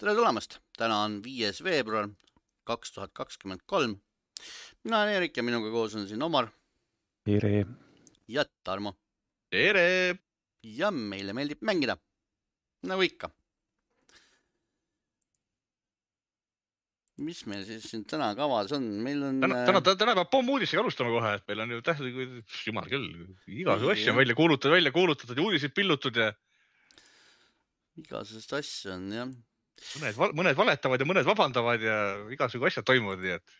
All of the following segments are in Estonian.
tere tulemast, täna on viies veebruar kaks tuhat kakskümmend kolm. mina olen Eerik ja minuga koos on siin Omar tere. ja Tarmo tere. ja meile meeldib mängida nagu ikka. mis meil siis siin täna kavas on, meil on. täna, täna, täna peab pommuudisega alustama kohe, et meil on ju tähtsad, jumal küll, igasugu asju on välja kuulutatud, välja kuulutatud ja uudiseid pillutud ja. igasugust asju on jah. Mõned, mõned valetavad ja mõned vabandavad ja igasugu asjad toimuvad, nii et,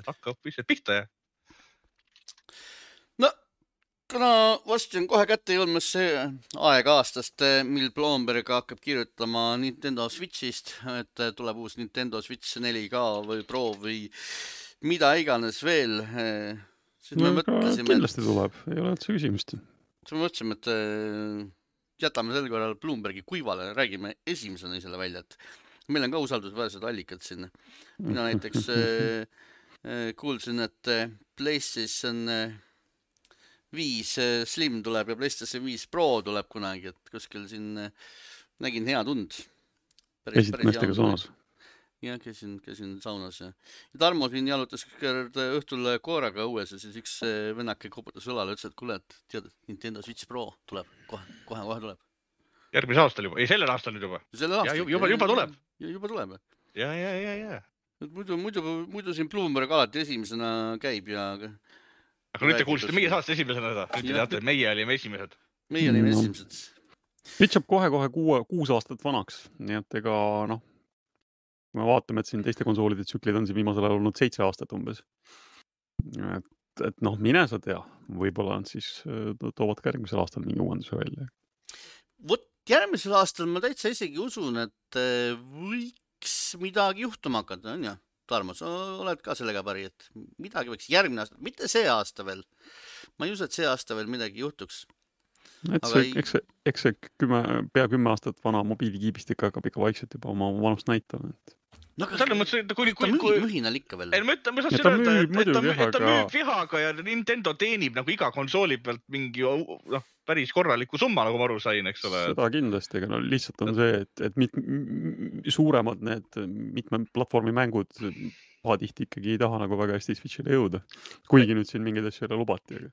et hakkab lihtsalt pihta ja no kuna varsti on kohe kätte jõudmas see aeg aastast, mil Blomberg hakkab kirjutama Nintendo Switch'ist, et tuleb uus Nintendo Switch 4K või Pro või mida iganes veel. siis me no, mõtlesime. kindlasti tuleb, ei ole üldse küsimust. siis me mõtlesime, et jätame sel korral Bloombergi kuivale, räägime esimesena selle välja, et meil on ka usaldusväärsed allikad siin. mina näiteks äh, äh, kuulsin, et PlayStation viis Slim tuleb ja PlayStation viis Pro tuleb kunagi, et kuskil siin nägin head und. käisid meestega saunas? Jah, käisin, käisin saunas ja, ja Tarmo siin jalutas kord õhtul koeraga õues ja siis üks vennake koputas õlale, ütles, et kuule, et tead, Nintendo Switch Pro tuleb kohe, kohe, kohe tuleb. järgmisel aastal juba, ei sellel aastal nüüd juba. sellel aastal. juba, juba tuleb. juba tuleb. ja, ja, ja, ja. et muidu, muidu, muidu siin Bloomberg alati esimesena käib ja aga nüüd te kuulsite meie saate esimesena seda, nüüd te teate, et meie olime esimesed. meie olime esimesed. Switch saab kohe-kohe kuue, kuus aastat vanaks, nii et ega noh, kui me vaatame, et siin teiste konsoolide tsüklid on siin viimasel ajal olnud seitse aastat umbes. et, et noh, mine sa tea, võib-olla on siis, toovad ka järgmisel aastal mingi uuenduse välja. vot järgmisel aastal ma täitsa isegi usun, et võiks midagi juhtuma hakata, onju Tarmo, sa oled ka sellega päri, et midagi võiks järgmine aasta, mitte see aasta veel. ma ei usu, et see aasta veel midagi juhtuks. Et see, ei... eks see, eks see kümme, pea kümme aastat vana mobiilikiibistik hakkab ikka vaikselt juba oma vanust näitama, et no aga selles mõttes, et kui, kui, kui. mühinal ikka veel. ei, ma ütlen, ma tahtsin öelda, et, et ta, et ta müüb vihaga ja Nintendo teenib nagu iga konsooli pealt mingi noh, päris korraliku summa, nagu ma aru sain, eks ole. seda kindlasti, aga no lihtsalt on see, et, et mit, suuremad need mitme platvormi mängud pahatihti ikkagi ei taha nagu väga hästi Switch'ile jõuda. kuigi nüüd siin mingeid asju jälle lubati, aga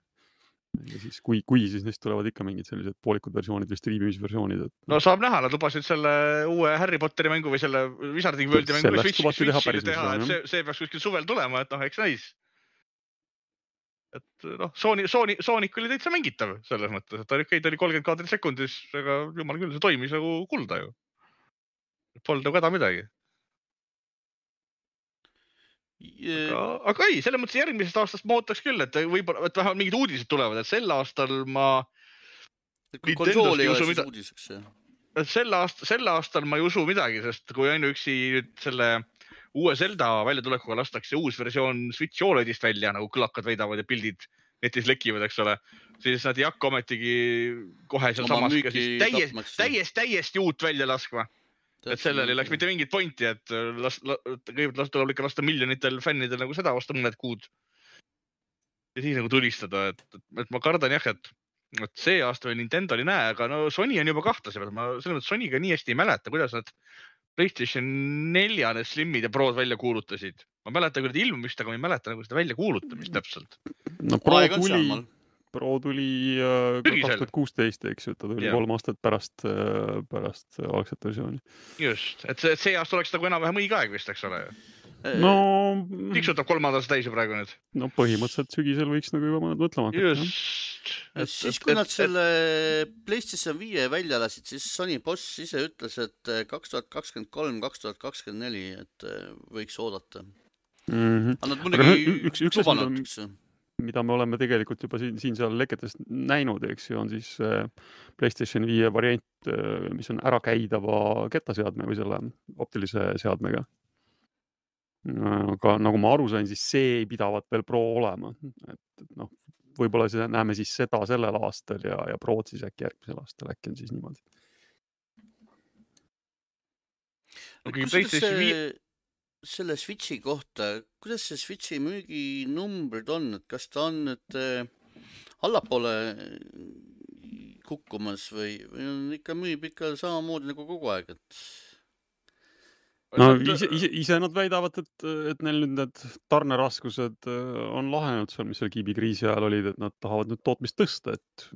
ja siis kui, kui siis neist tulevad ikka mingid sellised poolikud versioonid või striimimisversioonid et.... no saab näha, nad lubasid selle uue Harry Potteri mängu või selle Wizarding Worldi mängu Switch'ile teha, teha, et see, see peaks kuskil suvel tulema, et noh, eks näis. et noh, Sony, Sony, Sonic oli täitsa mängitav selles mõttes, et ta okei okay,, ta oli kolmkümmend kaadrit sekundis, aga jumal küll, see toimis nagu kulda ju. Polnud nagu häda midagi aga, aga ei, selles mõttes järgmisest aastast ma ootaks küll, et võib-olla, et vähemalt mingid uudised tulevad, et sel aastal ma. konsool ei ole siis mida... uudiseks jah? sel aastal, sel aastal ma ei usu midagi, sest kui ainuüksi nüüd selle uue Zelda väljatulekuga lastakse uus versioon Switch OLEDist välja, nagu kõlakad väidavad ja pildid netis lekivad, eks ole, siis nad ei hakka ometigi kohe sealsamas siis täiesti, täiesti, täiesti uut välja laskma et sellel ei oleks mitte mingit pointi, et äh, las, las, kõigepealt las tuleb ikka lasta miljonitel fännidel nagu seda osta mõned kuud. ja siis nagu tulistada, et, et, et ma kardan jah, et, et see aasta veel Nintendo ei näe, aga no Sony on juba kahtlase peal, ma selles mõttes Sonyga nii hästi ei mäleta, kuidas nad Playstation nelja need Slimid ja Prod välja kuulutasid. ma mäletan küll ilmumist, aga ma ei mäleta nagu seda väljakuulutamist täpselt. no Pro tuli Pro tuli äh, kaks tuhat kuusteist, eks ju, ta tuli ja. kolm aastat pärast, äh, pärast algset versiooni. just, et see, see aasta oleks nagu enam-vähem õige aeg vist, eks ole ju no. tiksutab kolmandas täis ju praegu nüüd. no põhimõtteliselt sügisel võiks nagu juba mõtlema hakata. just. siis, kui et, nad et, selle PlayStation viie välja lasid, siis Sony boss ise ütles, et kaks tuhat kakskümmend kolm, kaks tuhat kakskümmend neli, et võiks oodata mm. -hmm. aga nad muidugi lubanud, eks ju mida me oleme tegelikult juba siin, siin-seal leketest näinud, eks ju, on siis äh, PlayStation viie variant, äh, mis on ärakäidava kettaseadme või selle optilise seadmega. aga nagu ma aru sain, siis see ei pidavat veel Pro olema, et, noh, võib-olla siis näeme siis seda sellel aastal ja, ja Prod siis äkki järgmisel aastal, äkki on siis niimoodi. no kui PlayStation viie selle Switchi kohta, kuidas see Switchi müüginumbrid on, et kas ta on nüüd äh, allapoole kukkumas või, või on ikka, müüb ikka samamoodi nagu kogu aeg, et? No ise, ise, ise nad väidavad, et, et neil nüüd need tarneraskused äh, on lahenenud seal, mis seal kiibikriisi ajal olid, et nad tahavad nüüd tootmist tõsta, et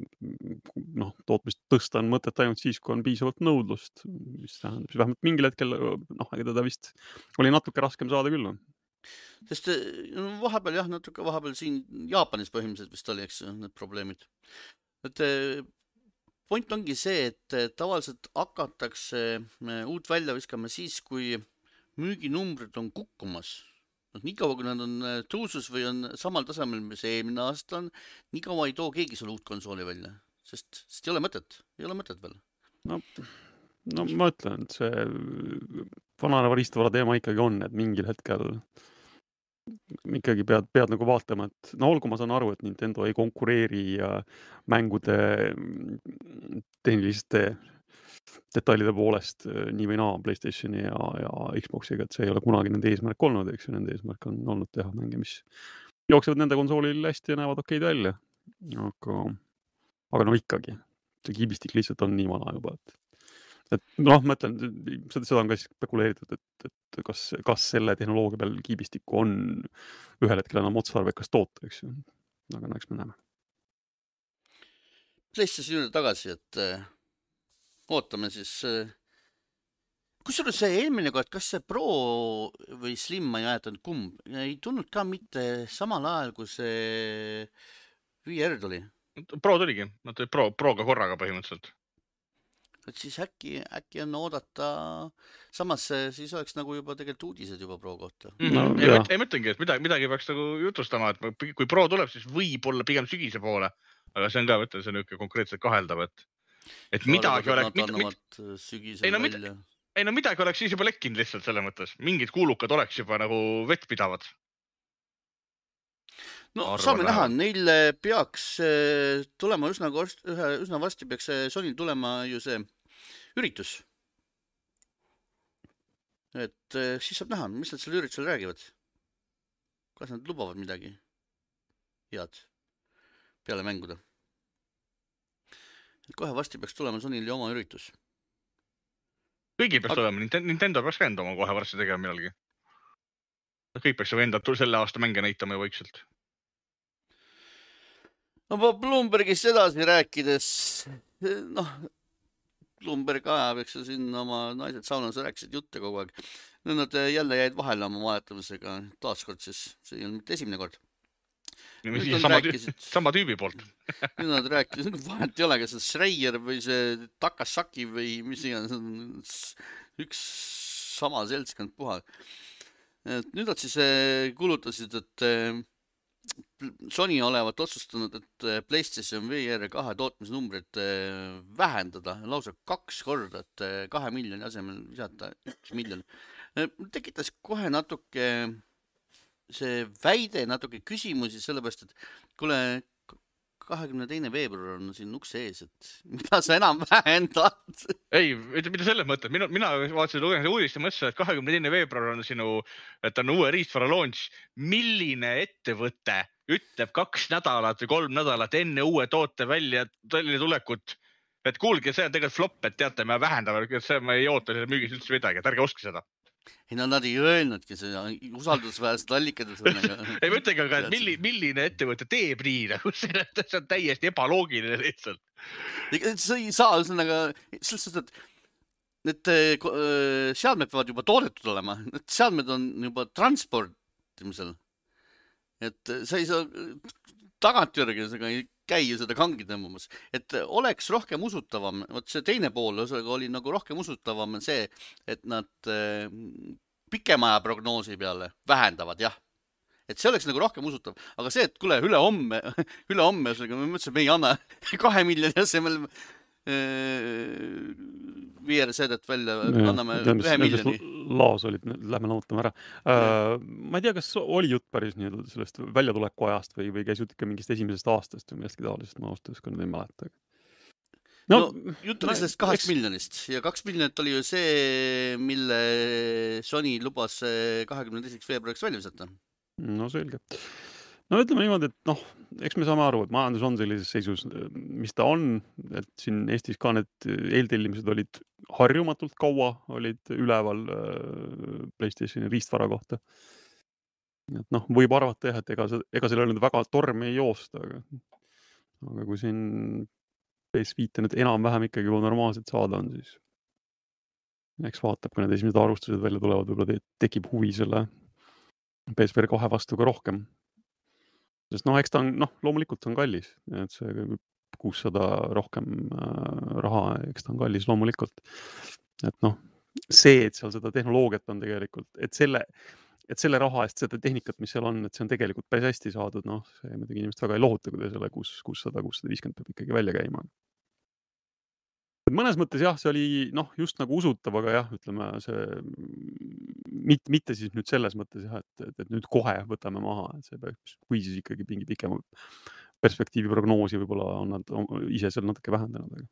noh, tootmist tõsta on mõtet ainult siis, kui on piisavalt nõudlust, mis tähendab siis vähemalt mingil hetkel noh, ega teda vist oli natuke raskem saada küll. sest no, vahepeal jah, natuke vahepeal siin Jaapanis põhimõtteliselt vist oli, eks need probleemid. et point ongi see, et tavaliselt hakatakse äh, uut välja viskama siis, kui müüginumbrid on kukkumas. noh, niikaua kui nad on äh, tõusus või on samal tasemel, mis eelmine aasta on, niikaua ei too keegi sulle uut konsooli välja, sest, sest ei ole mõtet, ei ole mõtet veel. no, no ma ütlen, et see vananeva riistvara teema ikkagi on, et mingil hetkel äh, ikkagi pead, pead nagu vaatama, et no olgu, ma saan aru, et Nintendo ei konkureeri ja mängude tehniliste detailide poolest äh, nii või naa Playstationi ja, ja Xboxiga, et see ei ole kunagi nende eesmärk olnud, eks ju, nende eesmärk on olnud teha mänge, mis jooksevad nende konsoolil hästi ja näevad okeid välja. aga, aga no ikkagi, see kiibistik lihtsalt on nii vana juba, et et noh, ma ütlen, seda, on ka spekuleeritud, et, et kas, kas selle tehnoloogia peal kiibistikku on ühel hetkel enam otstarbekas toota, eks ju. aga no eks me näeme. PlayStationi juurde tagasi, et äh, ootame siis äh, kusjuures see eelmine kord, kas see Pro või Slim, ma ei mäletanud, kumb, ei tulnud ka mitte samal ajal, kui see VR tuli. Pro tuligi, nad tulid Pro, Proga korraga põhimõtteliselt et siis äkki, äkki on oodata, samas siis oleks nagu juba tegelikult uudised juba Pro kohta. -hmm. No, ei, ei, ma ütlengi, et midagi, midagi peaks nagu jutustama, et kui Pro tuleb, siis võib-olla pigem sügise poole, aga see on ka, mõtle, see on niisugune konkreetselt kaheldav, et, et Saadavad, midagi oleks. Mit, mit, ei no mida, ei no midagi oleks siis juba lekkinud lihtsalt selles mõttes, mingid kuulukad oleks juba nagu vettpidavad no Arvan saame näha, neil eh, peaks eh, tulema üsna, ühe, üsna varsti peaks Sonyl tulema ju see üritus. et siis saab näha, mis nad sellel üritusel räägivad. kas nad lubavad midagi head peale mängude? Kohe varsti peaks tulema Sonyl ju oma üritus. kõigil peaks Aga... tulema, Nintendo peaks ka enda oma kohe varsti tegema millalgi. kõik peaks ju enda selle aasta mänge näitama ju vaikselt no Bloombergist edasi rääkides, noh, Bloomberg ajab, eks ju, siin oma naised saunas rääkisid jutte kogu aeg. nad jälle jäid vahele oma vahetamisega, taaskord siis, see ei olnud mitte esimene kord. Sama, rääkisid, sama tüübi poolt nüüd nad rääkisid, vahet ei ole, kas see Schreier või see Takasaki või mis iganes, üks sama seltskond puha. et nüüd nad siis eh, kuulutasid, et eh, Sony olevat otsustanud, et äh, PlayStation VR kahe tootmisnumbrit äh, vähendada lausa kaks korda, et kahe miljoni asemel visata üks miljon. tekitas kohe natuke see väide natuke küsimusi, sellepärast et kuule, kahekümne teine veebruar on siin ukse ees, et mida sa enam vähendad? ei, mitte selles mõttes, mina, mina vaatasin, lugesin uudist ja mõtlesin, et kahekümne teine veebruar on sinu, et on uue riistvara launch. milline ettevõte ütleb kaks nädalat või kolm nädalat enne uue toote välja, väljatulekut, et kuulge, see on tegelikult flop, et teate, me vähendame, see, ma ei oota selle müügis üldse midagi, et ärge ostke seda ei no nad ei öelnudki seda, usaldusväärsed allikad ühesõnaga ei ma ütlengi, aga milline, milline ettevõte teeb nii nagu, see on täiesti ebaloogiline lihtsalt. sa ei saa ühesõnaga, selles suhtes, et need äh, seadmed peavad juba toodetud olema, need seadmed on juba transportimisel. et sa ei saa tagantjärgi ühesõnaga ei käi ju seda kangi tõmbamas, et oleks rohkem usutavam, vot see teine pool ühesõnaga oli nagu rohkem usutavam see, et nad äh, pikema aja prognoosi peale vähendavad, jah. et see oleks nagu rohkem usutav, aga see, et kuule, ülehomme, ülehomme, ühesõnaga me mõtlesime, me ei anna kahe miljoni asemel VR-seedet välja, anname ühe miljoni. laos olid, lähme lammutame ära uh,. ma ei tea, kas oli jutt päris nii-öelda sellest väljatuleku ajast või, või käis jutt ikka mingist esimesest aastast või millestki taolisest, ma ausalt öeldes ka nüüd ei mäleta. no, no jutt oli sellest kahest eks... miljonist ja kaks miljonit oli ju see, mille Sony lubas kahekümne teiseks veebruariks välja visata. no selge no ütleme niimoodi, et noh, eks me saame aru, et majandus on sellises seisus, mis ta on, et siin Eestis ka need eeltellimised olid harjumatult kaua olid üleval äh, Playstationi riistvara kohta. et noh, võib arvata jah, et ega see, ega sellel nüüd väga tormi ei joosta, aga, aga kui siin PS5-e nüüd enam-vähem ikkagi juba normaalselt saada on, siis eks vaatab, kui need esimesed arvustused välja tulevad, võib-olla te tekib huvi selle PSVR kahe vastu ka rohkem. Sest noh, eks ta on, noh, loomulikult on kallis, et see kuussada rohkem äh, raha, eks ta on kallis loomulikult. et noh, see, et seal seda tehnoloogiat on tegelikult, et selle, et selle raha eest seda tehnikat, mis seal on, et see on tegelikult päris hästi saadud, noh, see muidugi inimest väga ei lohuta, kui ta selle kuus, kuussada, kuussada viiskümmend peab ikkagi välja käima mõnes mõttes jah, see oli noh, just nagu usutav, aga jah, ütleme see mitte, mitte siis nüüd selles mõttes jah, et, et, et nüüd kohe võtame maha, et see peaks, kui siis ikkagi mingi pikema perspektiivi prognoosi võib-olla on nad ise seal natuke vähendanud, aga.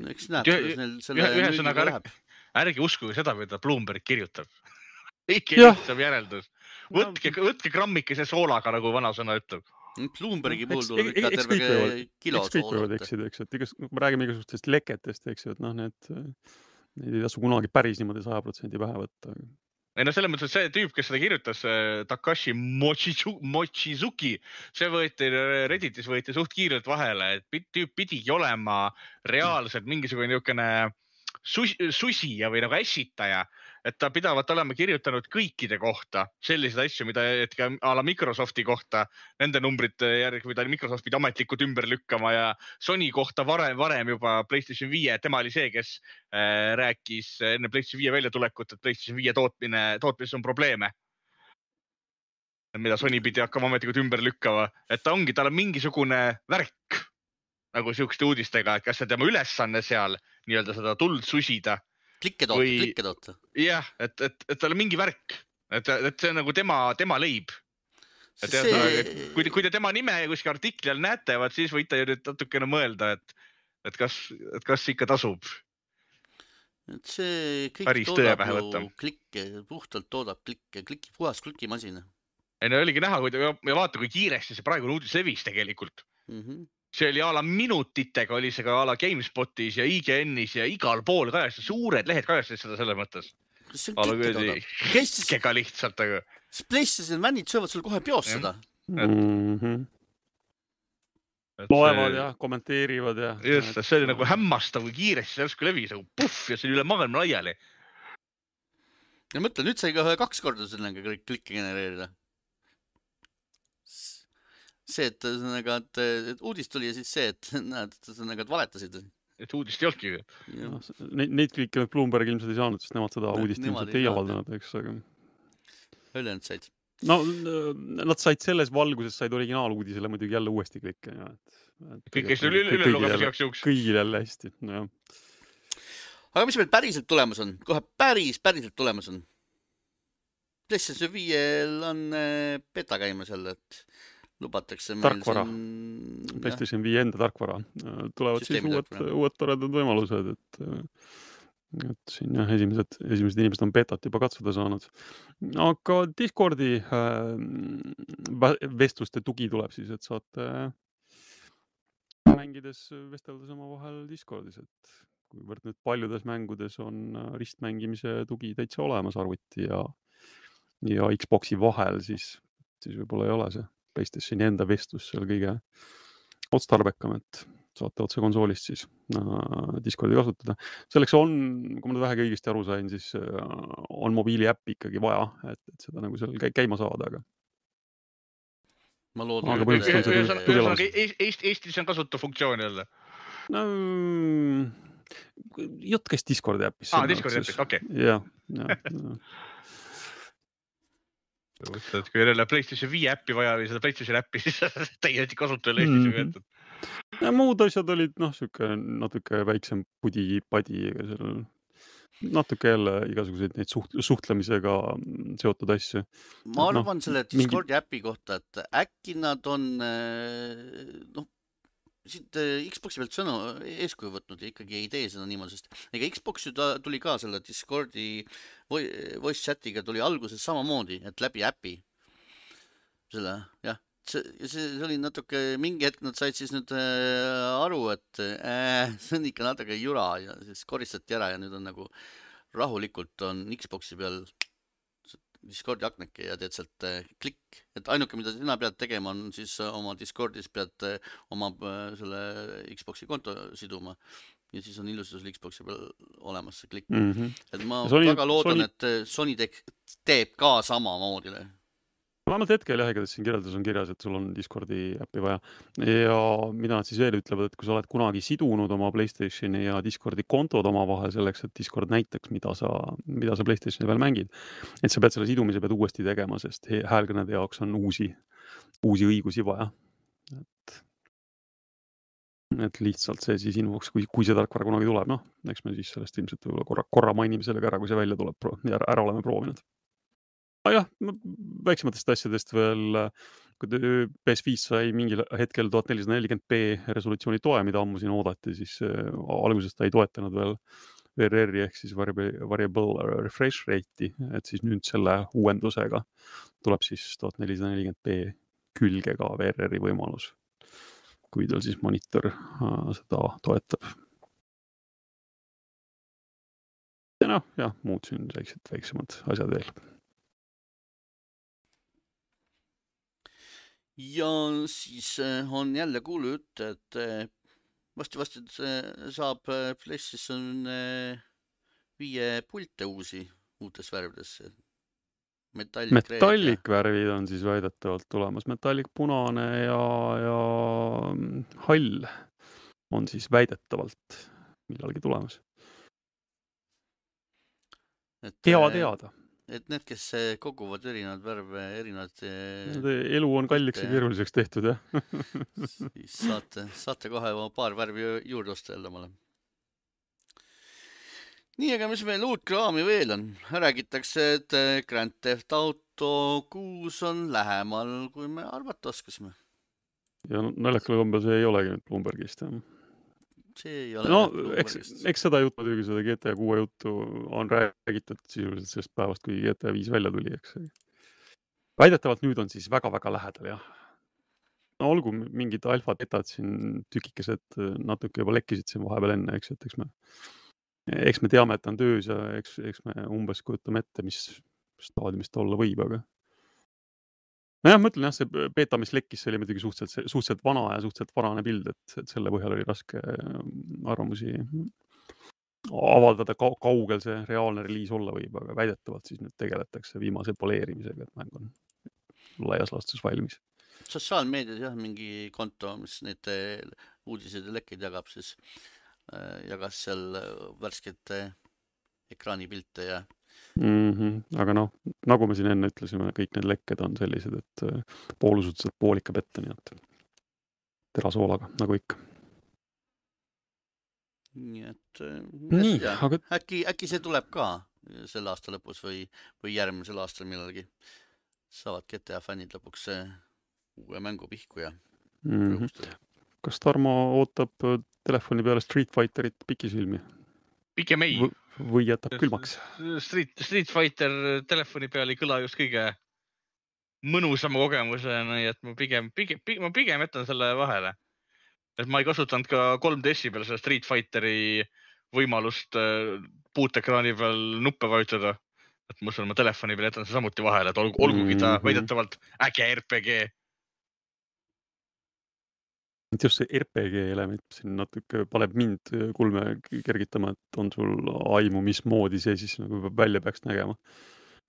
no eks näeb, kuidas neil selle ühesõnaga ärge, ärge uskuge seda, mida Bloomberg kirjutab kõige lihtsam järeldus. võtke no., võtke grammikese soolaga, nagu vanasõna ütleb Bloombergi puhul tuleb ikka terve kilo eks kõik võivad eksida, eks, et igas, kui me räägime igasugustest leketest, eks ju, et noh, need, neid ei tasu kunagi päris niimoodi saja protsendi pähe võtta. ei no selles mõttes, et see tüüp, kes seda kirjutas, Takashi Mochizuki, see võeti Redditis võeti suht kiirelt vahele, et tüüp pidigi olema reaalselt mingisugune niisugune susija või nagu ässitaja et ta pidavat olema kirjutanud kõikide kohta selliseid asju, mida ka a la Microsofti kohta nende numbrite järgi, mida Microsoft pidi ametlikult ümber lükkama ja Sony kohta varem, varem juba Playstation viie, tema oli see, kes äh, rääkis enne Playstation viie väljatulekut, et Playstation viie tootmine, tootmises on probleeme. Mida Sony pidi hakkama ametlikult ümber lükkama, et ta ongi, tal on mingisugune värk nagu siukeste uudistega, et kas see tema ülesanne seal nii-öelda seda tuld susida klikke toota või..., klikke toota. jah, et, et, et tal on mingi värk, et, et see on nagu tema, tema leib. et see... jah, kui, kui te tema nime kuskil artikli all näete, vaat siis võite ju nüüd natukene mõelda, et, et kas, et kas ikka tasub. et see kõik Päris toodab ju klikke, puhtalt toodab klikke, kliki, puhas klikimasin. ei no oligi näha, kui ta ja vaata, kui kiiresti see praegune uudis levis tegelikult mm. -hmm see oli a la minutitega oli see ka a la GameSpotis ja IGN-is ja igal pool kajastas, suured lehed kajastasid seda selles mõttes. see on klikkega lihtsalt, aga. siis PlayStation fännid söövad sul kohe peos seda. Loevad ja kommenteerivad ja. just, see oli nagu hämmastav, kui kiiresti järsku levis nagu puhh ja see oli üle maailma laiali. ja mõtle, nüüd sai ka kaks korda sellega klikke genereerida see, et ühesõnaga, et, et uudis tuli ja siis see, et näed, ühesõnaga, et valetasid. et uudist ei olnudki. Neid, neid klikke Bloomberg ilmselt ei saanud, sest nemad seda uudist ilmselt ei avaldanud, eks, aga. ülejäänud said. no nad said selles valguses, said originaaluudisele muidugi jälle uuesti klikke ja et, kõik käisid üle, üle lugemas igaks juhuks. kõigil jälle hästi, nojah. aga mis meil päriselt tulemas on, kohe päris, päriselt tulemas on? PlayStation viiel on äh, beta käimas jälle, et lubatakse meil tarkvara. siin..., PlayStation viie enda tarkvara, tulevad Süsteemi siis uued, uued toredad võimalused, et et siin jah, esimesed, esimesed inimesed on betat juba katsuda saanud. aga Discordi äh, vestluste tugi tuleb siis, et saate mängides vesteldes omavahel Discordis, et kuivõrd nüüd paljudes mängudes on ristmängimise tugi täitsa olemas arvuti ja, ja Xbox'i vahel, siis, siis võib-olla ei ole see Playstationi enda vestlus seal kõige otstarbekam, et saate otse konsoolist siis äh, Discordi kasutada. selleks on, kui ma nüüd vähegi õigesti aru sain, siis äh, on mobiiliäppi ikkagi vaja, et, et seda nagu seal käima saada, aga. ma loodan. aga põhimõtteliselt on see küll olemas. Eesti, Eestis on kasutav funktsioon jälle no,? jutt käis Discordi äpis. aa, Discordi äpis, okei jah, jah mõtled, kui ei ole PlayStation viie äppi vaja või seda PlayStation äppi, siis täiesti kasutajale Eestis ju võetud. ja muud asjad olid noh, sihuke natuke väiksem pudi-padi, ega seal natuke jälle igasuguseid neid suht-, suhtlemisega seotud asju. ma arvan no, selle Discordi mingi... äpi kohta, et äkki nad on noh, siit äh, Xbox'i pealt sõnu eeskuju võtnud ja ikkagi ei tee seda niimoodi, sest ega Xbox ju ta tuli ka selle Discordi voice chat'iga tuli alguses samamoodi, et läbi äpi. selle jah, see, see oli natuke, mingi hetk nad said siis nüüd äh, aru, et äh, see on ikka natuke jura ja siis koristati ära ja nüüd on nagu rahulikult on Xbox'i peal Discordi aknake ja teed sealt äh, klikk, et ainuke, mida sina pead tegema, on siis äh, oma Discordis pead äh, oma selle Xbox'i konto siduma ja siis on ilusti sul Xbox'i peal olemas see klikk mm. -hmm. et ma Sony- väga loodan Sony- et Sony teeb, teeb ka samamoodi. Vähemalt hetkel jah, igatahes siin kirjelduses on kirjas, et sul on Discordi äppi vaja ja mida nad siis veel ütlevad, et kui sa oled kunagi sidunud oma Playstationi ja Discordi kontod omavahel selleks, et Discord näitaks, mida sa, mida sa Playstationi peal mängid, et sa pead selle sidumise pead uuesti tegema, sest häälkõnede jaoks on uusi, uusi õigusi vaja. et, et lihtsalt see siis infoks, kui, kui see tarkvara kunagi tuleb, noh, eks me siis sellest ilmselt võib-olla korra, korra mainime selle ka ära, kui see välja tuleb ära, oleme proovinud jah, väiksematest asjadest veel, kui te- PS5 sai mingil hetkel tuhat nelisada nelikümmend B resolutsiooni toe, mida ammu siin oodati, siis äh, alguses ta ei toetanud veel VRR-i ehk siis variable, variable refresh rate'i, et siis nüüd selle uuendusega tuleb siis tuhat nelisada nelikümmend B külge ka VRR-i võimalus, kui tal siis monitor äh, seda toetab. ja noh, jah, muud siin väiksed, väiksemad asjad veel ja siis äh, on jälle kuulujutt, et äh, varsti-varsti saab PlayStation äh, viie pilte uusi uutes värvides. metallikvärvid on siis väidetavalt tulemas, metallik punane ja, ja mm, hall on siis väidetavalt millalgi tulemas. hea. teada, et need, kes äh, koguvad erinevaid värve, erinevaid äh, elu on kalliks ja Jah. keeruliseks tehtud jah. siis saate, saate kohe oma paar värvi ju- juurde osta jälle omale. nii, aga mis meil uut kraami veel on? räägitakse, et Grand Theft Auto kuus on lähemal, kui me arvata oskasime. ja naljakal kombel see ei olegi nüüd Bloombergist jah. See ei ole no eks eks seda juttu muidugi, seda GTA kuue juttu on räägitud sisuliselt sellest päevast, kui GTA viis välja tuli, eks. väidetavalt nüüd on siis väga-väga lähedal jah. no olgu mingid alfa-betad siin tükikesed äh, natuke juba lekkisid siin vahepeal enne, eks, et eks me, eks me teame, et ta on töös ja eks, eks me umbes kujutame ette, mis staadiumis ta olla võib, aga nojah, ma ütlen jah, see beeta, mis lekkis, see oli muidugi suhteliselt, suhteliselt vana ja suhteliselt varane pild, et, et selle põhjal oli raske ähm, arvamusi avaldada, kaugel see reaalne reliis olla võib, aga väidetavalt siis nüüd tegeletakse viimase poleerimisega, et mäng on laias laastus valmis. sotsiaalmeedias jah, mingi konto, mis neid äh, uudiseid ja lekkeid jagab, siis äh, jagas seal värskeid äh, ekraanipilte ja Mm -hmm. aga noh, nagu me siin enne ütlesime, kõik need lekked on sellised, et äh, poolusuteliselt poolika petta, nii et terasoolaga nagu ikka. nii et äh, nii, aga äkki, äkki see tuleb ka selle aasta lõpus või, või järgmisel aastal millalgi. saavad GTA fännid lõpuks äh, uue mängu pihku ja mm -hmm. kas Tarmo ootab telefoni peale Street Fighterit pikisilmi pigem ei. V või jätab külmaks? Street, Street Fighter telefoni peal ei kõla just kõige mõnusama kogemusena, nii et ma pigem, pigem, pigem, ma pigem jätan selle vahele. et ma ei kasutanud ka 3DS-i peal seda Street Fighteri võimalust äh, puutekraani peal nuppe vajutada. et ma usun, ma telefoni peal jätan selle samuti vahele, et olgu, olgugi ta Mhm. väidetavalt äge RPG. Et just see RPG element siin natuke paneb mind äh, kulme kergitama, et on sul aimu, mismoodi see siis nagu välja peaks nägema.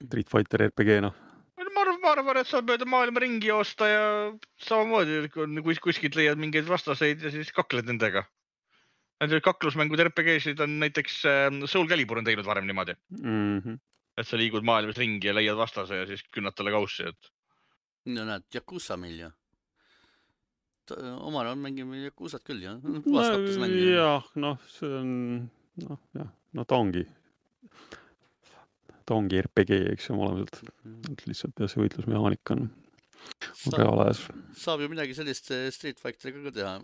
Street Fighter RPG-na. ma arvan, ma arvan, et saab mööda maailma ringi joosta ja samamoodi, kui kuskilt leiad mingeid vastaseid ja siis kakled nendega. Need kaklusmängud RPG-sid on näiteks äh, Soul Calibur on teinud varem niimoodi, Mm -hmm. et sa liigud maailmas ringi ja leiad vastase ja siis künnad talle kaussi, et no näed, Yakuusa meil ju. Omal on mängime Yakuusat küll jah, ju. jah, noh, see on, noh jah, no ta ongi, ta ongi RPG, eks ju, olemuselt, et lihtsalt jah, see võitlusmehaanika on, on reaalajas. saab ju midagi sellist äh, Street Fighteriga ka teha.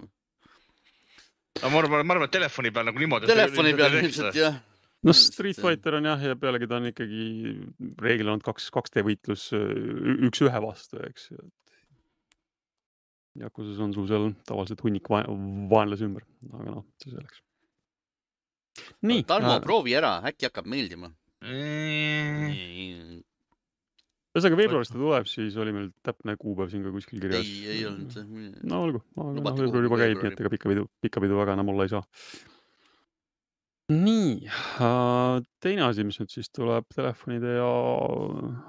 aga ma arvan, ma arvan, et telefoni peal nagu niimoodi. telefoni peal ilmselt jah. no Just, Street. Fighter on jah, ja pealegi ta on ikkagi reeglina olnud kaks, 2D võitlus ü- üks ühe vastu, eks ju. Yakuza's on sul seal tavaliselt hunnik vae- vaenlasi ümber, aga noh, see selleks. nii, Tarmo, proovi ära, äkki hakkab meeldima. Mm. ühesõnaga veebruaris ta tuleb, siis oli meil täpne kuupäev siin ka kuskil kirjas. ei, ei olnud. no olgu, aga Lubati veebruar juba käib, nii et ega pikka pidu, pikka pidu väga enam olla ei saa. nii, teine asi, mis nüüd siis tuleb telefonide ja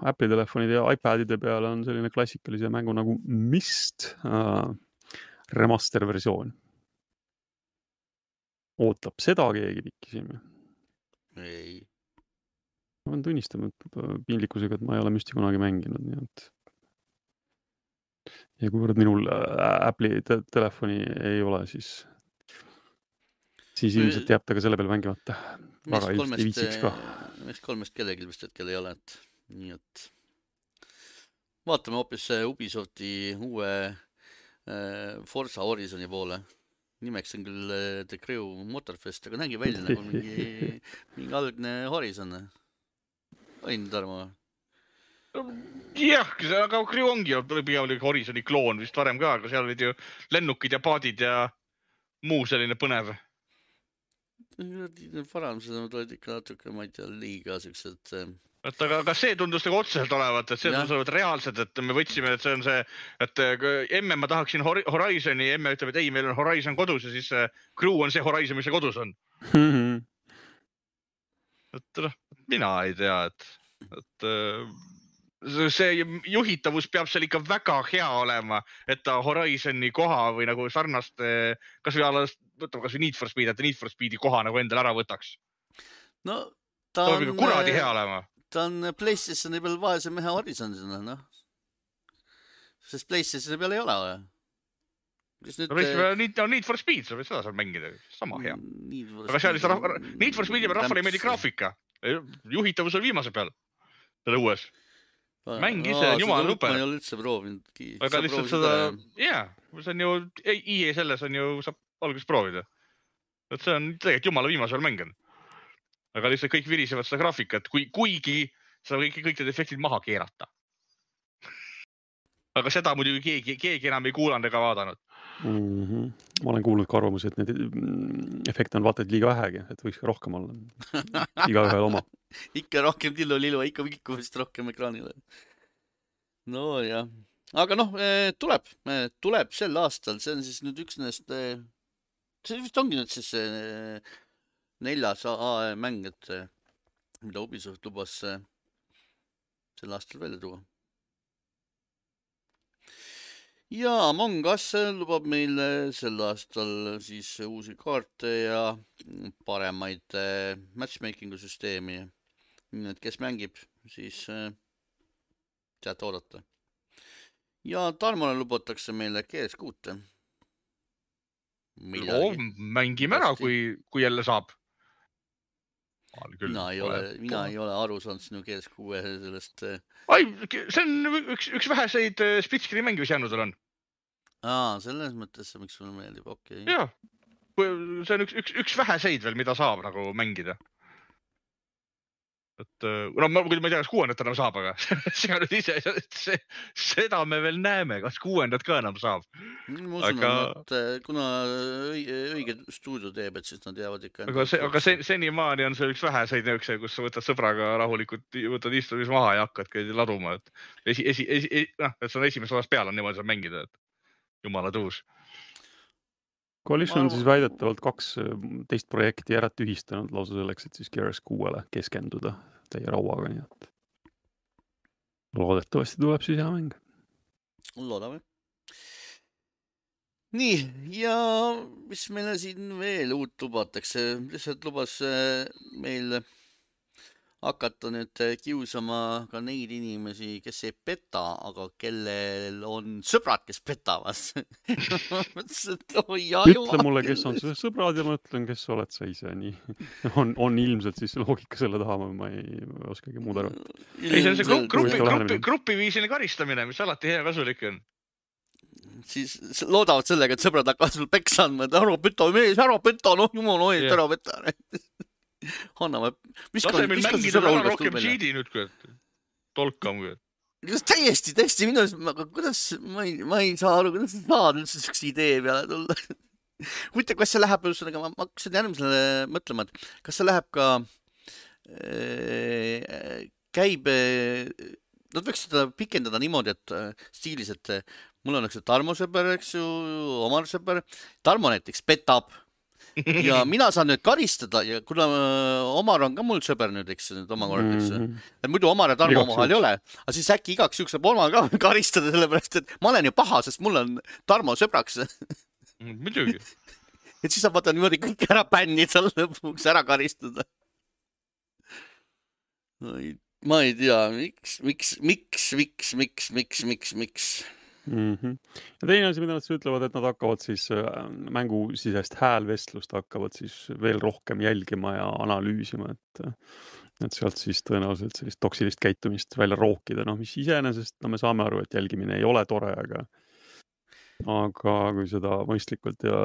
Apple'i telefonide ja iPadide peale on selline klassikalise mängu nagu Mist äh, remaster versioon. ootab seda keegi pikkisime. ei, ma pean tunnistama, et piinlikkusega, et ma ei ole Müsti kunagi mänginud, nii et. ja kuivõrd minul äh, Apple'i te telefoni ei ole, siis, siis ilmselt jääb ta ka selle peale mängimata. väga meist ilmselt ei kolmest viitsiks ka., meist kolmest kellelgi vist hetkel ei ole, et nii et vaatame hoopis äh, Ubisofti uue äh, Forza Horizoni poole. nimeks on küll äh, The Crew Motorfest, aga nägi välja nagu mingi, mingi algne Horizon. on Tarmo? jah, aga Crew ongi ju pigem oli Horisoni kloon vist varem ka, aga seal olid ju lennukid ja paadid ja muu selline põnev. Parandused olid ikka natuke, ma ei tea, liiga siuksed äh, et aga, aga see tundus nagu otseselt olevat, et see tundus olevat reaalsed, et me võtsime, et see on see, et äh, emme, ma tahaksin Hori- Horizoni, emme ütleb, et ei, meil on Horizon kodus ja siis see Crew on see Horizon, mis seal kodus on. et noh, mina ei tea, et, et äh, see- juhitavus peab seal ikka väga hea olema, et ta Horizoni koha või nagu sarnast, kasvõi a la, võtame kasvõi Need for Speed, et Need for Speedi koha nagu endale ära võtaks. no ta ta on kuradi hea olema. ta on Playstationi peal vaese mehe Horizon sinna, noh. sest Playstationi peal ei ole. kes nüüd. Need, no Need for Speed, sa võid seda seal mängida, sama hea. aga seal lihtsalt, Need for Speedi peal rahvale ei meeldi. graafika. juhitavus on viimase peal, selle uues. Mäng ise on jumala super. ma ei ole üldse proovinudki. aga lihtsalt seda, jaa, see on ju, IE selles on ju, saab alguses proovida. et see on tegelikult jumala viimasel mäng on. aga lihtsalt kõik virisevad seda graafikat, kui, kuigi saab kõik, kõik need efektid maha keerata. aga seda muidugi keegi, keegi enam ei kuulanud ega vaadanud. mm. -hmm. ma olen kuulnud ka arvamusi, et neid mm, efekte on vaata et liiga vähegi, et võiks ka rohkem olla. igaühel oma. ikka rohkem tillu-lilu, ikka liikumist rohkem ekraanile. nojah, aga noh, tuleb, tuleb sel aastal, see on siis nüüd üks nendest, see vist ongi nüüd siis neljas AE mäng, et eh, mida Ubisoft lubas eh, sel aastal välja tuua. Ja Among Us lubab meile sel aastal siis uusi kaarte ja paremaid eh, matchmaking'u süsteemi. nii et kes mängib, siis teate oodata. ja Tarmole lubatakse meile GS6-e. mängime ära, kui, kui jälle saab. Mina ei ole, mina ei ole aru saanud sinu GS6-e sellest eh, ai, see on üks, üks väheseid äh, split-screen'i mänge, mis jäänud on. aa, selles mõttes, miks sulle meeldib, okei okay.. jah, see on üks, üks, üks väheseid veel, mida saab nagu mängida. Et äh, no ma, ma ei tea, kas kuuendat enam saab, aga see on nüüd ise, see, seda me veel näeme, kas kuuendat ka enam saab. ma usun Aga- et eh, kuna õige, stuudio teeb, et siis nad jäävad ikka. aga see, aga see, senimaani on see üks väheseid niisuguseid, kus sa võtad sõbraga rahulikult, võtad istumis maha ja hakkadki laduma, et esi, esi, esi, noh, et sul on esimesest osast peale on niimoodi saab mängida, et jumala tõus. Coalition on siis väidetavalt kaks äh, teist projekti ära tühistanud lausa selleks, et siis Gears kuuele keskenduda täie rauaga, nii et loodetavasti tuleb siis hea mäng. loodame. nii, ja mis meile siin veel uut lubatakse, lihtsalt lubas eh, meil hakata nüüd eh, kiusama ka neid inimesi, kes ei peta, aga kellel on sõbrad, kes petavad. mõtlesin, et oi ja ütle mulle, kes on su sõbrad ja ma ütlen, kes oled sa ise, nii. on, on ilmselt siis loogika selle taha, ma ei oskagi muud arvata. ei, see on see grupp, grupi, grupi grupiviisiline karistamine, mis alati hea kasulik on. siis loodavad sellega, et sõbrad hakkavad sulle peksa andma, et ära peta mees, ära peta, noh jumala eest, Jah. ära peta. anname, viskan, lase meil viskan su mängida hulgast rohkem siidi nüüd, kurat. tolkam, kurat. täiesti, täiesti minu arust, aga kuidas, ma ei, ma ei saa aru, kuidas sa saad üldse siukse idee peale tulla. huvitav, kas see läheb, ühesõnaga ma ma hakkasin järgmisele mõtlema, et kas see läheb ka äh, käibe, nad võiks seda pikendada niimoodi, et äh, stiilis, et äh, mul on üks Tarmo sõber, eks ju, Omar sõber, Tarmo näiteks petab ja mina saan nüüd karistada ja kuna äh, Omar on ka mul sõber nüüd, eks nüüd omakorda, eks Mhm. et muidu Omar ja Tarmo omavahel ei ole, aga siis äkki igaks juhuks saab Omar ka karistada, sellepärast et ma olen ju paha, sest mul on Tarmo sõbraks. muidugi. et siis saab vaata niimoodi kõik ära bännida lõpuks, ära karistada. ma ei tea, miks, miks, miks, miks, miks, miks, miks, miks. Mhm. ja teine asi, mida nad siis ütlevad, et nad hakkavad siis äh, mängusisest häälvestlust hakkavad siis veel rohkem jälgima ja analüüsima, et et sealt siis tõenäoliselt sellist toksilist käitumist välja rookida, noh, mis iseenesest, no me saame aru, et jälgimine ei ole tore, aga aga kui seda mõistlikult ja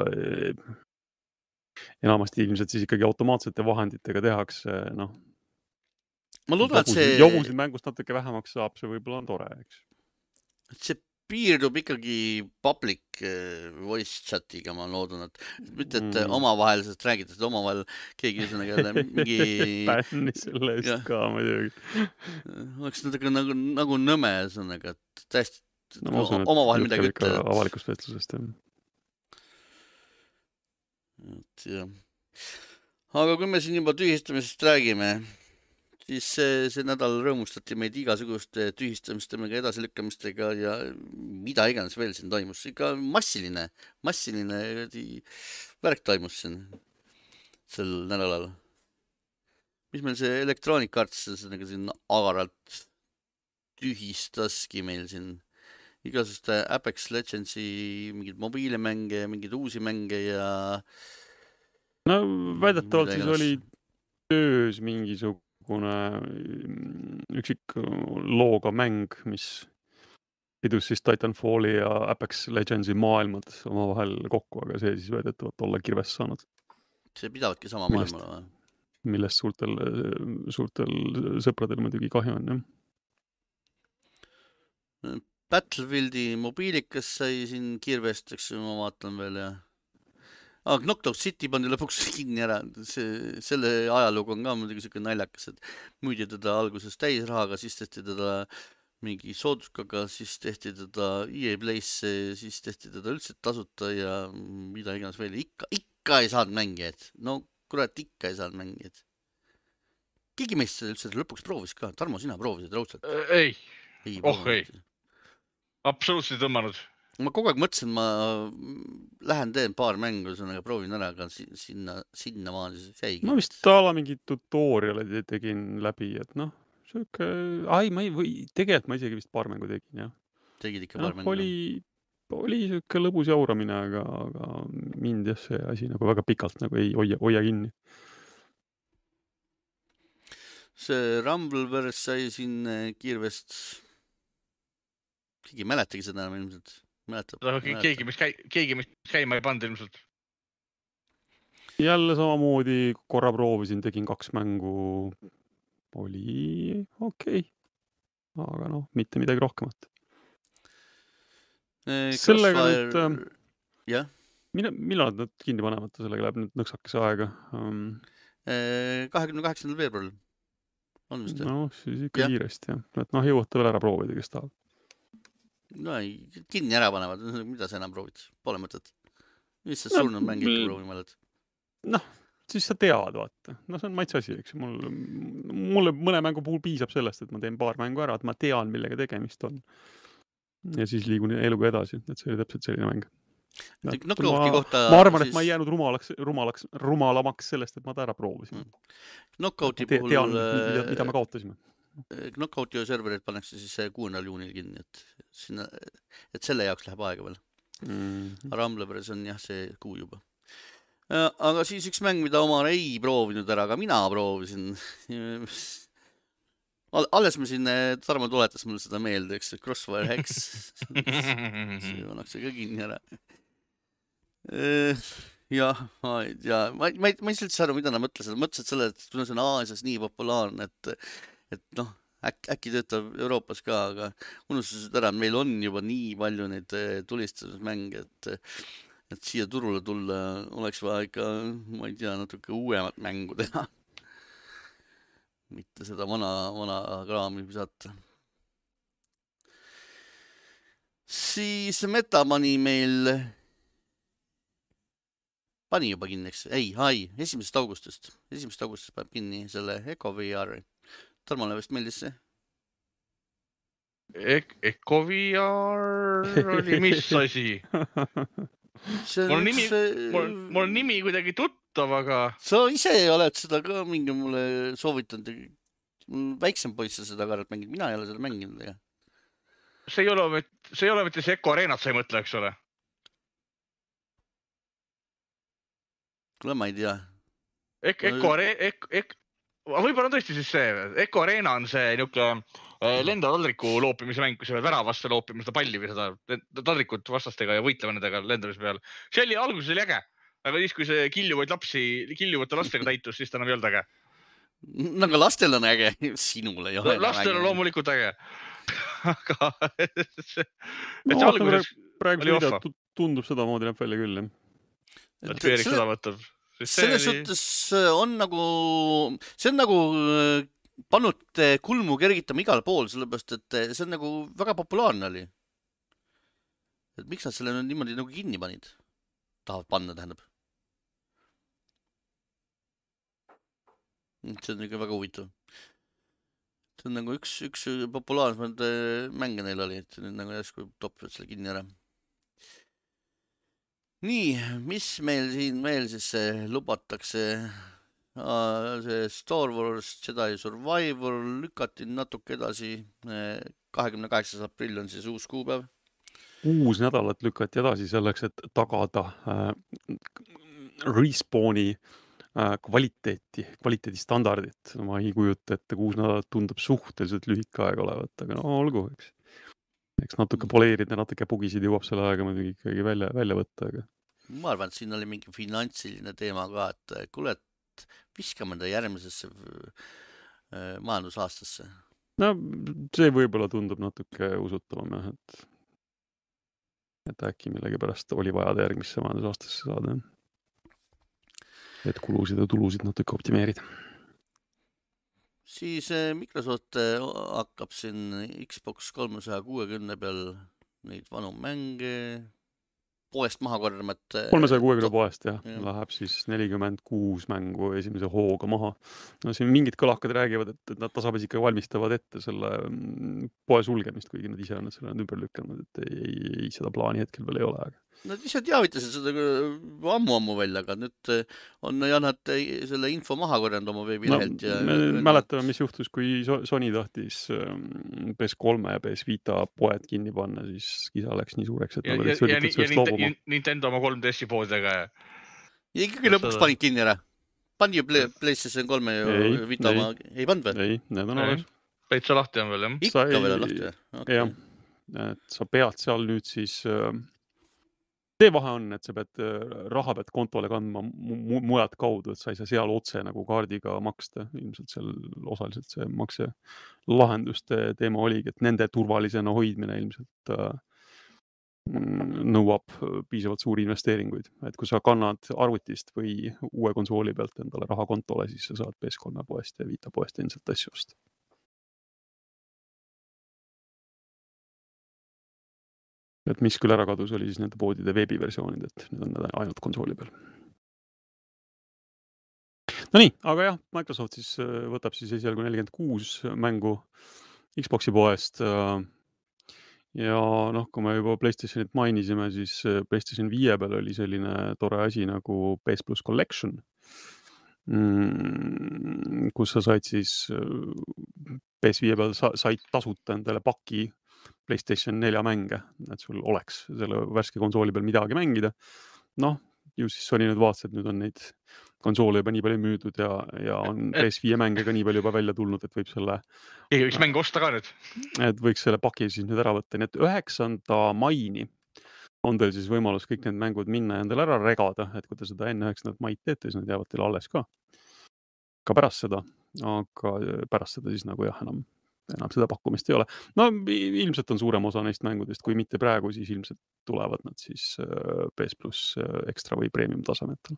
enamasti ilmselt siis ikkagi automaatsete vahenditega tehakse, noh, ma loodan, et see, jobusid mängust natuke vähemaks saab, see võib-olla on tore, eks. see piirdub ikkagi public eh, voice chat'iga, ma loodan, et mitte, et Mm. omavahelisest räägitakse, et omavahel keegi ühesõnaga mingi bänni selle eest Jah. ka muidugi. oleks natuke nagu, nagu nõme, ühesõnaga, et täiesti no et omavahel midagi ikka ütlevad. avalikust vestlusest jah. et jah. aga kui me siin juba tühistamisest räägime, siis see, see nädal rõõmustati meid igasuguste tühistamistega, edasilükkamistega ja mida iganes veel siin toimus, ikka massiline, massiline värk toimus siin sel nädalal. mis meil see Electronic Arts ühesõnaga siin agaralt tühistaski meil siin? Igasuguste Apex Legendsi mingeid mobiilimänge ja mingeid uusi mänge ja no väidetavalt siis oli töös mingisugune mm, üksik looga mäng, mis sidus siis Titanfalli ja Apex Legendsi maailmad omavahel kokku, aga see siis väidetavalt olla kirves saanud, see pidavadki sama maailma olema. millest suurtel, suurtel sõpradel muidugi kahju on jah. Battlefieldi mobiilikas sai siin kiirvesteks, ma vaatan veel ja ah,. Knockout City pandi lõpuks kinni ära, see, selle ajalugu on ka muidugi siuke naljakas, et müüdi teda alguses täisrahaga, siis tehti teda mingi sooduskaga, siis tehti teda EA Play'sse, siis tehti teda üldse tasuta ja mida iganes veel, ikka, ikka ei saanud mängijaid, no kurat, ikka ei saanud mängijaid. keegi meist seda üldse lõpuks proovis ka, Tarmo, sina proovisid raudselt? ei, ei Oh, ei.. absoluutselt ei tõmmanud. Ma kogu aeg mõtlesin, ma lähen teen paar mängu, ühesõnaga proovin ära, aga si- sinna, sinnamaani see jäigi. ma vist a la mingi tutorial'i tegin läbi, et noh, sihuke, ai ma ei või, tegelikult ma isegi vist paar mängu tegin jah. tegid ikka paar jah, mängu? oli, oli sihuke lõbus jauramine, aga, aga mind jah, see asi nagu väga pikalt nagu ei hoia, hoia kinni. see Rumbleverse sai siin kiirvest. keegi ei mäletagi seda enam ilmselt. mäletab? keegi, mis käi-, keegi, mis käima ei pannud ilmselt. jälle samamoodi korra proovisin, tegin kaks mängu, oli okei okay.. aga noh, mitte midagi rohkemat. sellega nüüd, ähm, jah, mille, millal nad kinni panevad, sellega läheb nüüd nõksakese aega um,. kahekümne kaheksandal veebruaril on vist jah? noh, siis ikka Jah. kiiresti jah, et noh, jõuate veel ära proovida, kes tahab. No ei, kinni ära panevad, mida sa enam proovid, pole mõtet. lihtsalt No, surnud mäng ikka mul- proovima oled. noh, siis sa tead, vaata, noh, see on maitse asi, eks ju, mul, mulle mõne mängu puhul piisab sellest, et ma teen paar mängu ära, et ma tean, millega tegemist on. ja siis liigun eluga edasi, et see oli täpselt selline mäng. Knockouti kohta ma arvan, et siis- ma ei jäänud rumalaks, rumalaks, rumalamaks sellest, et ma ta ära proovisin Mm. Knockouti puhul tean, mida, mida me kaotasime. Äh, Knockouti serverid pannakse siis äh, kuuendal juunil kinni, et sinna, et selle jaoks läheb aega veel. Mm. Rumbleveres on jah, see kuu juba. aga siis üks mäng, mida Omar ei proovinud ära, aga mina proovisin. alles ma siin, Tarmo tuletas mulle seda meelde, eks, Crossfire Hex. see pannakse ka kinni ära. jah, ma ei tea, ma, ma ei, ma ei saa üldse aru, mida nad mõtlesid, mõtlesid selle, et kuna see on Aasias nii populaarne, et, et noh, äkki, äkki töötab Euroopas ka, aga unustasid ära, et meil on juba nii palju neid eh, tulistamismänge, et, et siia turule tulla oleks vaja ikka, ma ei tea, natuke uuemat mängu teha. mitte seda vana, vana kraami visata. siis Metamani meil pani juba kinni, eks, ei, ai, esimesest augustist, esimesest augustist paneb kinni selle Eco VR-i. Tarmole vist meeldis see? Ek-, Ecoviar oli mis asi? Mul on nimi- see... mul, mul on nimi kuidagi tuttav, aga sa ise oled seda ka mingi mulle soovitanud. väiksem poiss on seda karjat mänginud, mina ei ole seda mänginud, see ei ole, see ei ole mitte see Eco Arenat sa ei mõtle, eks ole? kuule, ma ei tea. Ek-, Eco Are-, Ek-, Ek-, võib-olla on tõesti siis see, Eco Arena on see niisugune äh, lendava taldriku loopimise mäng, kus sa pead väravasse loopima seda palli või seda taldrikut vastastega ja võitlema nendega lendamise peal. see oli, alguses oli äge, aga siis, kui see kiljuvaid lapsi, kiljuvate lastega täitus, siis ta enam ei olnud äge. no aga lastel on äge, sinul ei ole. lastel on. loomulikult äge. aga see, et No see vaatame alguses, praegu Oli vahva. tu- tundub sedamoodi näeb välja küll, jah. et Erik seda võtab. Selles suhtes äh, on nagu, see on nagu äh, pannud kulmu kergitama igal pool, sellepärast et äh, see on nagu väga populaarne oli. et miks nad selle niimoodi nagu kinni panid? tahavad panna, tähendab. see on ikka väga huvitav. see on nagu üks, üks populaarsemaid mänge neil oli, et nüüd nagu järsku topivad selle kinni ära nii, mis meil siin veel siis eh, lubatakse? see Star Wars Jedi Survivor lükati natuke edasi. kahekümne kaheksas aprill on siis uus kuupäev. kuus nädalat lükati edasi selleks, et tagada äh, Respawni äh, kvaliteeti, kvaliteedistandardit. ma ei kujuta ette, kuus nädalat tundub suhteliselt lühike aeg olevat, aga no olgu, eks. Eks natuke poleerida, natuke bugisid jõuab selle ajaga muidugi ikkagi välja, välja võtta, aga ma arvan, et siin oli mingi finantsiline teema ka, et kuule, et viskame ta järgmisesse eh, majandusaastasse. no see võib-olla tundub natuke usutavam jah, et et äkki millegipärast oli vaja ta järgmisse majandusaastasse saada, et kulusid ja tulusid natuke optimeerida. Siis eh, Microsoft eh, hakkab siin Xbox kolmesaja kuuekümne peal neid vanu mänge poest maha korjama, et. kolmesaja kuuekümne poest jah ja., läheb siis nelikümmend kuus mängu esimese hooga maha. no siin mingid kõlakad räägivad, et, et nad tasapisi ikka valmistavad ette selle mm, poe sulgemist, kuigi nad ise on selle nüüd ümber lükanud, et ei, ei, ei seda plaani hetkel veel ei ole, aga Nad ise teavitasid seda ammu-ammu välja, aga nüüd eh, on jah, nad eh, selle info maha korjanud oma no, veebilehelt ja. me mäletame, mis juhtus, kui So- Sony tahtis ähm, PS3 ja PS Vita poed kinni panna, siis kisa läks nii suureks, et ja, nad ja, olid ja, sunnitud ja, sellest ja loobuma. Nintendo oma 3DS-i poodidega ja ja ikkagi lõpuks panid kinni ära. pandi ju Play, PlayStation kolme ju Ei, Vita ei. oma, ei pannud veel? ei, need on Ei. alles. täitsa lahti on veel jah. ikka Sai- veel on lahti või jah, et sa pead seal nüüd siis äh, see vahe on, et sa pead äh, raha pead kontole kandma mu mu mujalt kaudu, et sa ei saa seal otse nagu kaardiga maksta, ilmselt seal osaliselt see makselahenduste teema oligi, et nende turvalisena hoidmine ilmselt äh, nõuab äh, piisavalt suuri investeeringuid, et kui sa kannad arvutist või uue konsooli pealt endale raha kontole, siis sa saad PS3 poest ja Vita poest ilmselt asju osta. et mis küll ära kadus, oli siis nende poodide veebiversioonid, et need on need ainult konsooli peal. Nonii, aga jah, Microsoft siis äh, võtab siis esialgu nelikümmend kuus mängu Xbox'i poest. Ja noh, kui me juba Playstationit mainisime, siis äh, Playstation viie peal oli selline tore asi nagu PS pluss Collection. kus sa said siis äh, PS5 peal sa, said tasuta endale paki Playstation nelja mänge, et sul oleks selle värske konsooli peal midagi mängida. noh, ju siis Sony nüüd vaatas, et nüüd on neid konsoole juba nii palju müüdud ja, ja on PS5 mänge ka nii palju juba välja tulnud, et võib selle, keegi võiks mänge osta ka nüüd. et võiks selle paki siis nüüd ära võtta, nii et üheksanda maini on teil siis võimalus kõik need mängud minna ja endale ära regada, et kui te seda enne üheksandat maid teete, siis nad jäävad teile alles ka. ka pärast seda, aga pärast seda siis nagu jah, enam, enam seda pakkumist ei ole. no ilmselt on suurem osa neist mängudest, kui mitte praegu, siis ilmselt tulevad nad siis äh, PS pluss äh, ekstra või premium tasemetel.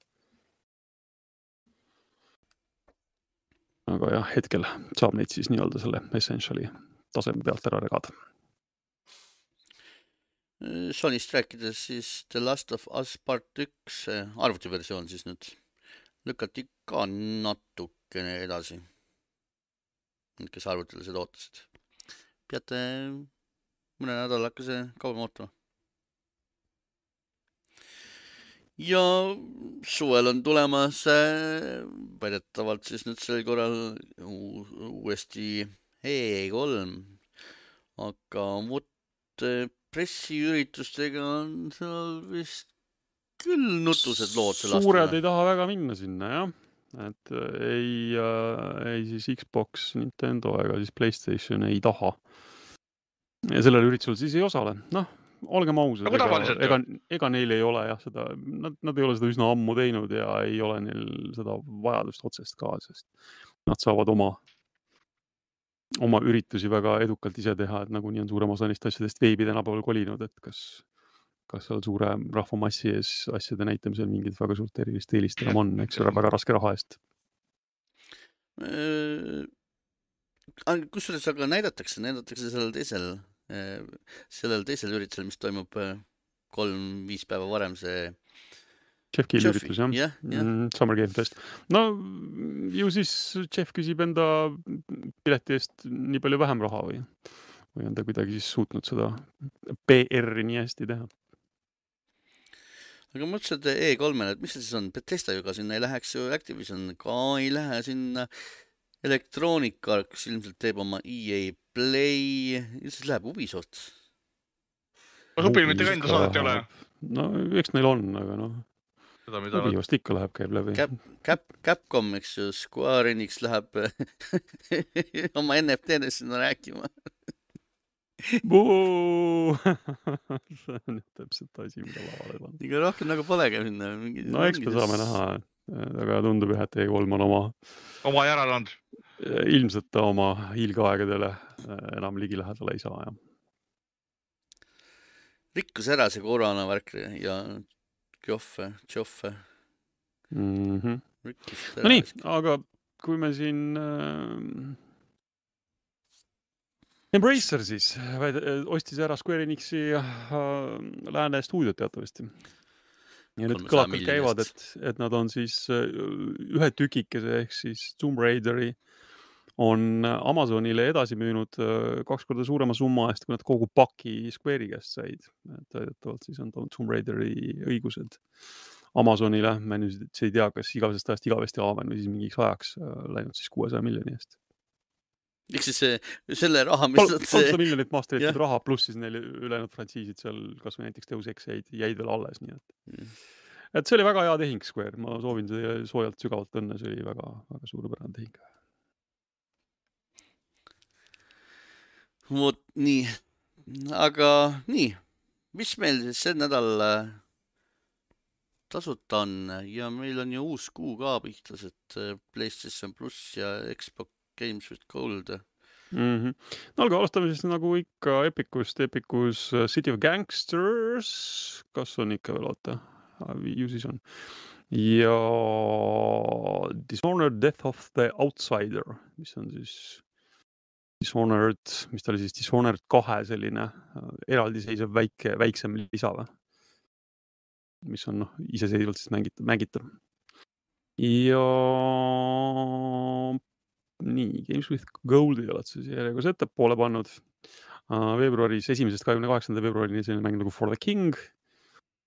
Aga jah, hetkel saab neid siis nii-öelda selle Essentiali taseme pealt ära regada. Sonyst rääkides, siis The Last of Us Part üks arvutiversioon siis nüüd lükati ka natukene edasi. Need, kes arvutile seda ootasid, peate mõne nädalakese kauem ootama. Ja suvel on tulemas äh, väidetavalt siis nüüd sel korral uu- uuesti E3, aga vot äh, pressiüritustega on seal vist küll nutused lood selle suured aastaga ei. taha väga minna sinna jah, et äh, ei äh,, ei siis Xbox, Nintendo ega siis Playstation ei taha. ja sellel üritusel siis ei osale, noh, olgem ausad, Nagu ega ega, ega neil ei ole jah seda, nad, nad ei ole seda üsna ammu teinud ja ei ole neil seda vajadust otsest ka, sest nad saavad oma, oma üritusi väga edukalt ise teha, et nagunii on suurem osa neist asjadest veebi tänapäeval kolinud, et kas, kas seal suure rahvamassi ees asjade näitamisel mingit väga suurt erilist eelist enam on, eks ole, väga raske raha eest. Äh, kusjuures aga näidatakse, näidatakse sellel teisel, sellel teisel üritusel, mis toimub äh, kolm-viis päeva varem, see. Jeff Keeli üritus jah? jah, jah. Mm, Summer Game Fest. no ju siis Jeff küsib enda pileti eest nii palju vähem raha või, või on ta kuidagi siis suutnud seda PR-i nii hästi teha? aga mõtlesin, et E3-le, et mis see siis on, Betesta ju ka sinna ei läheks ju, Activision ka ei lähe sinna. Electronic Arts ilmselt teeb oma EA Play, siis läheb Ubisoft. kas Upil mitte ka enda saadet ei ole? no eks neil on, aga noh, seda, mida nad Ubisoft ikka läheb, käib läbi. Cap, Cap, Capcom, eks ju, Square Enix läheb oma NFT-dest sinna rääkima. See on täpselt asi, mida lavale panna. ega rohkem nagu polegi sinna. no eks me saame näha, aga tundub jah, et E3 on oma, oma järele andnud. Ilmselt ta oma hiilgeaegadele äh, enam ligilähedale ei saa jah. rikkus ära see koroona värk ja Geoffe, Geoffe Mm -hmm. rikkus. no nii, aga kui me siin äh,. Embracer siis väid- ostis ära Square Enixi äh, lääne stuudiot teatavasti. ja nüüd 300 kõlakad käivad, et, et nad on siis äh, ühe tükikese ehk siis Tomb Raideri on Amazonile edasi müünud äh, kaks korda suurema summa eest, kui nad kogu paki Square'i käest said. et väidetavalt siis on Tomb Raideri õigused Amazonile, ma nüüd ei tea, kas igavesest ajast igavesti aamen või siis mingiks ajaks äh, läinud siis kuuesaja miljoni eest. ehk siis see, selle raha, mis nad kolmsada miljonit tehtud jah. raha, pluss siis neil ülejäänud frantsiisid seal kasvõi näiteks Deus Ex jäid, jäid veel alles, nii et Mm. et see oli väga hea tehing Square, ma soovin teile soojalt sügavalt õnne, see oli väga, väga suurepärane tehing. Vot nii, aga nii, mis meil siis sel nädal äh, tasuta on ja meil on ju uus kuu ka pihtas, et äh, PlayStation pluss ja Xbox Games with Gold. mm. -hmm. no aga alustame siis nagu ikka Epicust, Epicus äh, City of Gangsters, kas on ikka veel, oota, ju siis on. ja Dishonored Death of the Outsider, mis on siis Dishonored, mis ta oli siis Dishonored kahe selline äh, eraldiseisev väike, väiksem lisa või? mis on noh, iseseisvalt siis mängitav, mängitav. ja nii, Games with Gold'i oled sa siia järjekorras ettepoole pannud uh,. veebruaris, esimesest kahekümne kaheksanda veebruarini selline mäng nagu For the King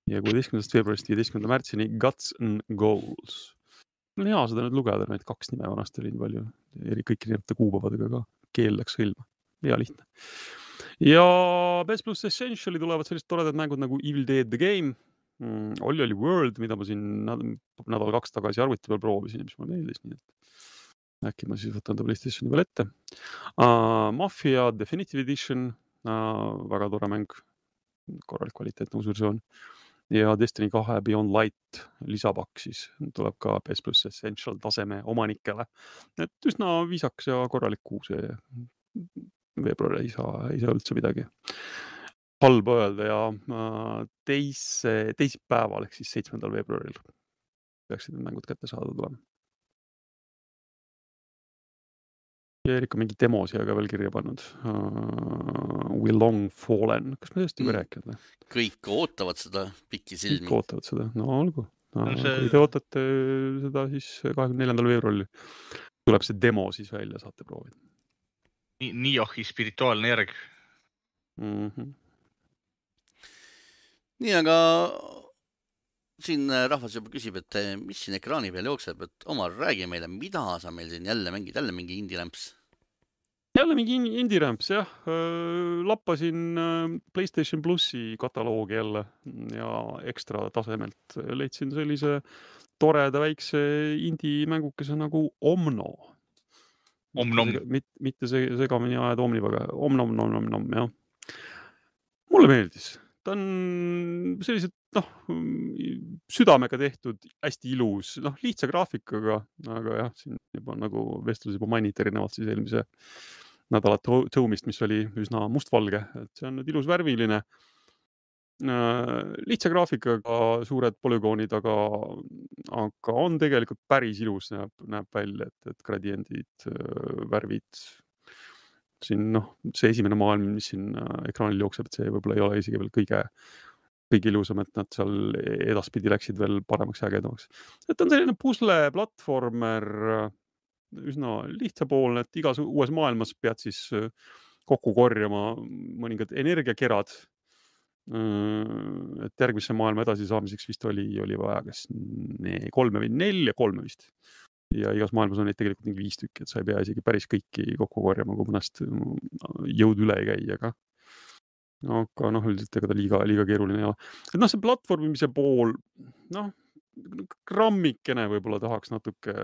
ja kuueteistkümnendast veebruarist viieteistkümnenda märtsini Guts and Goals. mul on hea seda nüüd lugeda, need kaks nime vanasti oli nii palju, eri, kõik erinevate kuupäevadega ka, keel läks hõlma, hea lihtne. ja PS pluss Essentiali tulevad sellised toredad mängud nagu Evil Dead the Game, mm, oli, oli World, mida ma siin näd- nädal-kaks tagasi arvuti peal proovisin ja mis mulle meeldis, nii et äkki ma siis võtan ta Playstationi peal ette uh,. Mafia Definitive Edition uh,, väga tore mäng, korralik kvaliteetne uus versioon ja Destiny kahe Beyond Light lisapakk siis tuleb ka PS pluss Essential taseme omanikele. et üsna viisakas ja korralik kuu see veebruar ei saa, ei saa üldse midagi halba öelda ja äh, teise, teisipäeval ehk siis seitsmendal veebruaril peaksid need mängud kättesaadavad olema. Ja Erik on mingi demo siia ka veel kirja pannud uh,. We long fallen, kas me sellest juba Mm. rääkinud või? kõik ootavad seda pikisilmi kõik. ootavad seda, no olgu no, No see.... kui te ootate seda, siis kahekümne neljandal veebruaril tuleb see demo siis välja, saate proovida Niohi spirituaalne järg. mm. -hmm. nii, aga siin rahvas juba küsib, et mis siin ekraani peal jookseb, et Omar, räägi meile, mida sa meil siin jälle mängid, jälle mingi indie-rämps. Jälle mingi in- indie-rämps jah, lappasin äh, Playstation plussi kataloogi jälle ja ekstra tasemelt leidsin sellise toreda väikse indie-mängukese nagu Omno. Omnom. mitte, see segamini ajada Omnivaga, Omnom, nom, nom, nom, jah. mulle meeldis, ta on sellised noh, südamega tehtud, hästi ilus, noh lihtsa graafikaga, aga jah, siin juba nagu vestluses juba mainiti erinevalt siis eelmise nädala to- Toomist, mis oli üsna mustvalge, et see on nüüd ilus värviline. lihtsa graafikaga, suured polügoonid, aga, aga on tegelikult päris ilus, näeb, näeb välja, et, et gradiendid, värvid. siin noh, see esimene maailm, mis siin äh, ekraanil jookseb, et see võib-olla ei ole isegi veel kõige, kõige ilusam, et nad seal edaspidi läksid veel paremaks ja ägedamaks. et on selline pusle platvormer, üsna lihtsapoolne, et igas uues maailmas pead siis äh, kokku korjama mõningad energiakerad. et järgmisse maailma edasisaamiseks vist oli, oli vaja kas kolme või nelja, kolme vist. ja igas maailmas on neid tegelikult mingi viis tükki, et sa ei pea isegi päris kõiki kokku korjama, kui mõnest mm, jõud üle ei käi, aga aga noh, üldiselt ega ta liiga, liiga keeruline ei ole. et noh, see platvormimise pool, noh, grammikene võib-olla tahaks natuke,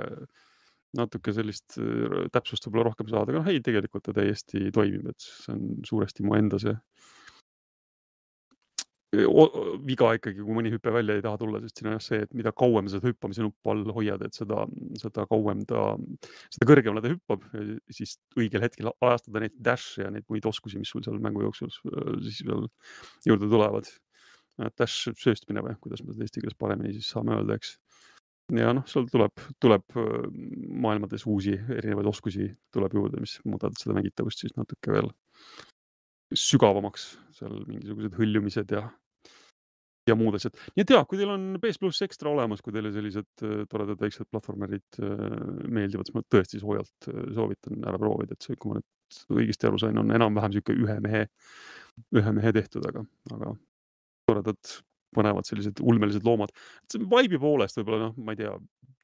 natuke sellist äh, täpsust võib-olla rohkem saada, aga noh, ei, tegelikult ta täiesti toimib, et see on suuresti mu enda see o- viga ikkagi, kui mõni hüpe välja ei taha tulla, sest siin on jah see, et mida kauem sa seda hüppamise nuppu all hoiad, et seda, seda kauem ta, seda kõrgemale ta hüppab, siis õigel hetkel ajastada neid dash'e ja neid muid oskusi, mis sul seal mängu jooksul äh, siis veel juurde tulevad. Dash sööstmine või kuidas me seda eesti keeles paremini siis saame öelda, eks. Ja noh, sul tuleb, tuleb äh, maailmades uusi erinevaid oskusi tuleb juurde, mis muudavad seda mängitavust siis natuke veel sügavamaks, seal mingisugused hõljumised ja ja muud asjad. nii et ja, kui teil on PS pluss ekstra olemas, kui teile sellised äh, toredad väiksed platvormerid äh, meeldivad, siis ma tõesti soojalt soovitan ära proovida, et see, kui ma nüüd õigesti aru sain, on enam-vähem sihuke ühe mehe, ühe mehe tehtud, aga, aga toredad, põnevad sellised ulmelised loomad. see vibe'i poolest võib-olla noh, ma ei tea,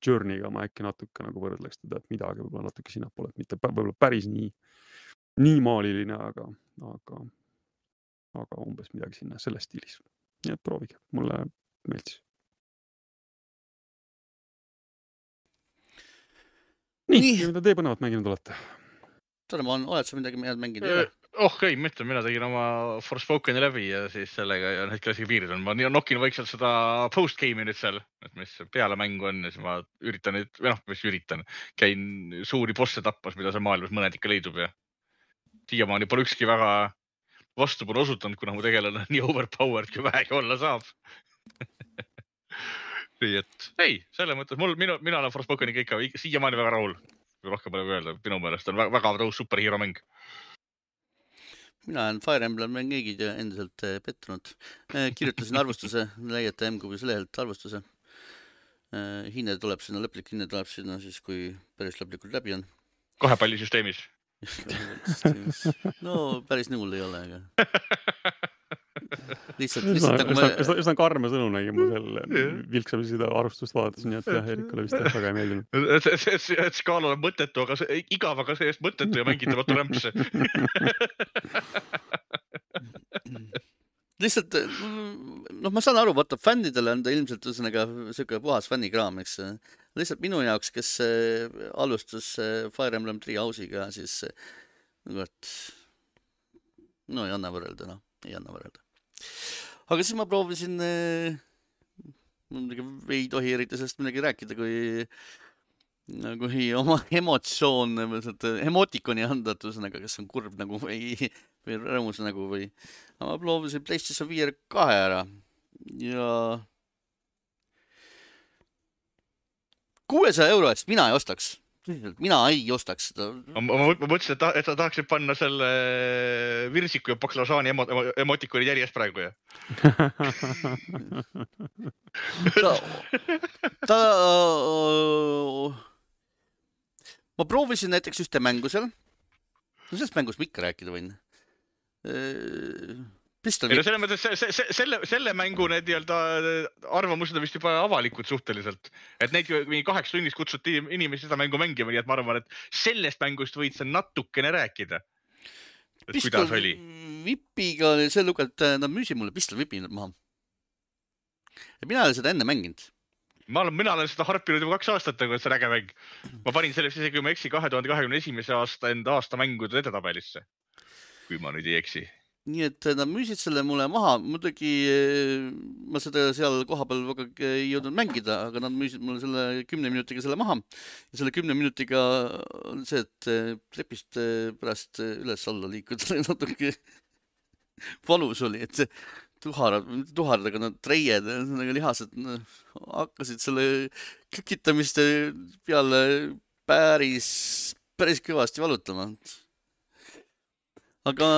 Journey'ga ma äkki natuke nagu võrdleks teda, et midagi võib-olla natuke sinnapoole, et mitte võib-olla päris nii, nii maaliline, aga, aga, aga umbes midagi sinna selles stiilis nii et proovige, mulle meeldis. nii, Nii. mida teie põnevat mänginud olete? olen, oled sa midagi head mänginud ole? Oh ei, ma ütlen, mina tegin oma Forspokeni läbi ja siis sellega ja need klassiga piirid on, ma nokin vaikselt seda post-game'i nüüd seal, et mis peale mängu on ja siis ma üritan nüüd, või noh, mis üritan, käin suuri bosse tappas, mida seal maailmas mõned ikka leidub ja siiamaani pole ükski väga vastupanu osutanud, kuna mu tegelane on nii overpowered kui vähegi olla saab nii et ei, selles mõttes mul, minu, mina olen Forspokeniga ikka siiamaani väga rahul. rohkem pole öelda, minu meelest on väga, väga tõus superhiiro mäng. Mina olen Fire Emblem Engage'id endiselt eh, pettunud. kirjutasin arvustuse, leiate M-Kuubis lehelt arvustuse. hinne tuleb sinna, lõplik hinne tuleb sinna siis, kui päris lõplikult läbi on. kahepallisüsteemis. no päris hull ei ole, aga lihtsalt, lihtsalt nagu ma üsna, üsna karme sõnu nägin ma seal Jah. vilksamisi seda arvustust vaadates, nii et jah, Erikule vist väga ei meeldinud. et skaalal on mõttetu, aga see igav, aga see-eest mõttetu ja mängitavatu rämps. lihtsalt mm, noh, ma saan aru, vaata fännidele on ta ilmselt ühesõnaga siuke puhas fännikraam, eks. lihtsalt minu jaoks, kes äh, alustas äh, Fire Emblem Three House'iga, siis äh, et no ei anna võrrelda, noh, ei anna võrrelda. Aga siis ma proovisin muidugi ei tohi eriti sellest midagi rääkida, kui, kui oma emotsioone või sealt emotikoni anda, et ühesõnaga, kas on kurb nagu või, või rõõmus nagu või. ma proovisin PlayStation VR kahe ära ja kuuesaja euro eest mina ei ostaks, tõsiselt, mina ei ostaks seda. ma, ma, ma mõtlesin, et, et sa tahaksid panna selle virsiku ja baklažaani emo, emo, emotikonid järjest praegu ja. ta, ta, ma proovisin näiteks ühte mängu seal. no sellest mängust ma ikka rääkida võin. Pistol ei no selles mõttes see, see, see, selle, selle mängu need nii-öelda arvamused on vist juba avalikud suhteliselt, et neid mingi kaheks tunniks kutsuti inimesi seda mängu mängima, nii et ma arvan, et sellest mängust võid sa natukene rääkida. kuidas oli? Whipiga oli see lugu, et nad müüsid mulle Pistol Whipi maha. mina ei ole seda enne mänginud. ma olen, mina olen seda harpinud juba kaks aastat et see on äge mäng. ma panin sellest isegi, kui ma ei eksi, kahe tuhande kahekümne esimese aasta enda aasta mängude edetabelisse. kui ma nüüd ei eksi. Nii et nad müüsid selle mulle maha, muidugi eh, ma seda seal kohapeal väga ei jõudnud mängida, aga nad müüsid mulle selle kümne minutiga selle maha. ja selle kümne minutiga on see, et eh, trepist pärast üles-alla liikuda natuke valus oli, et see tuharad, mitte tuharad, aga need treied, ühesõnaga lihased no, hakkasid selle kükitamiste peale päris, päris kõvasti valutama. aga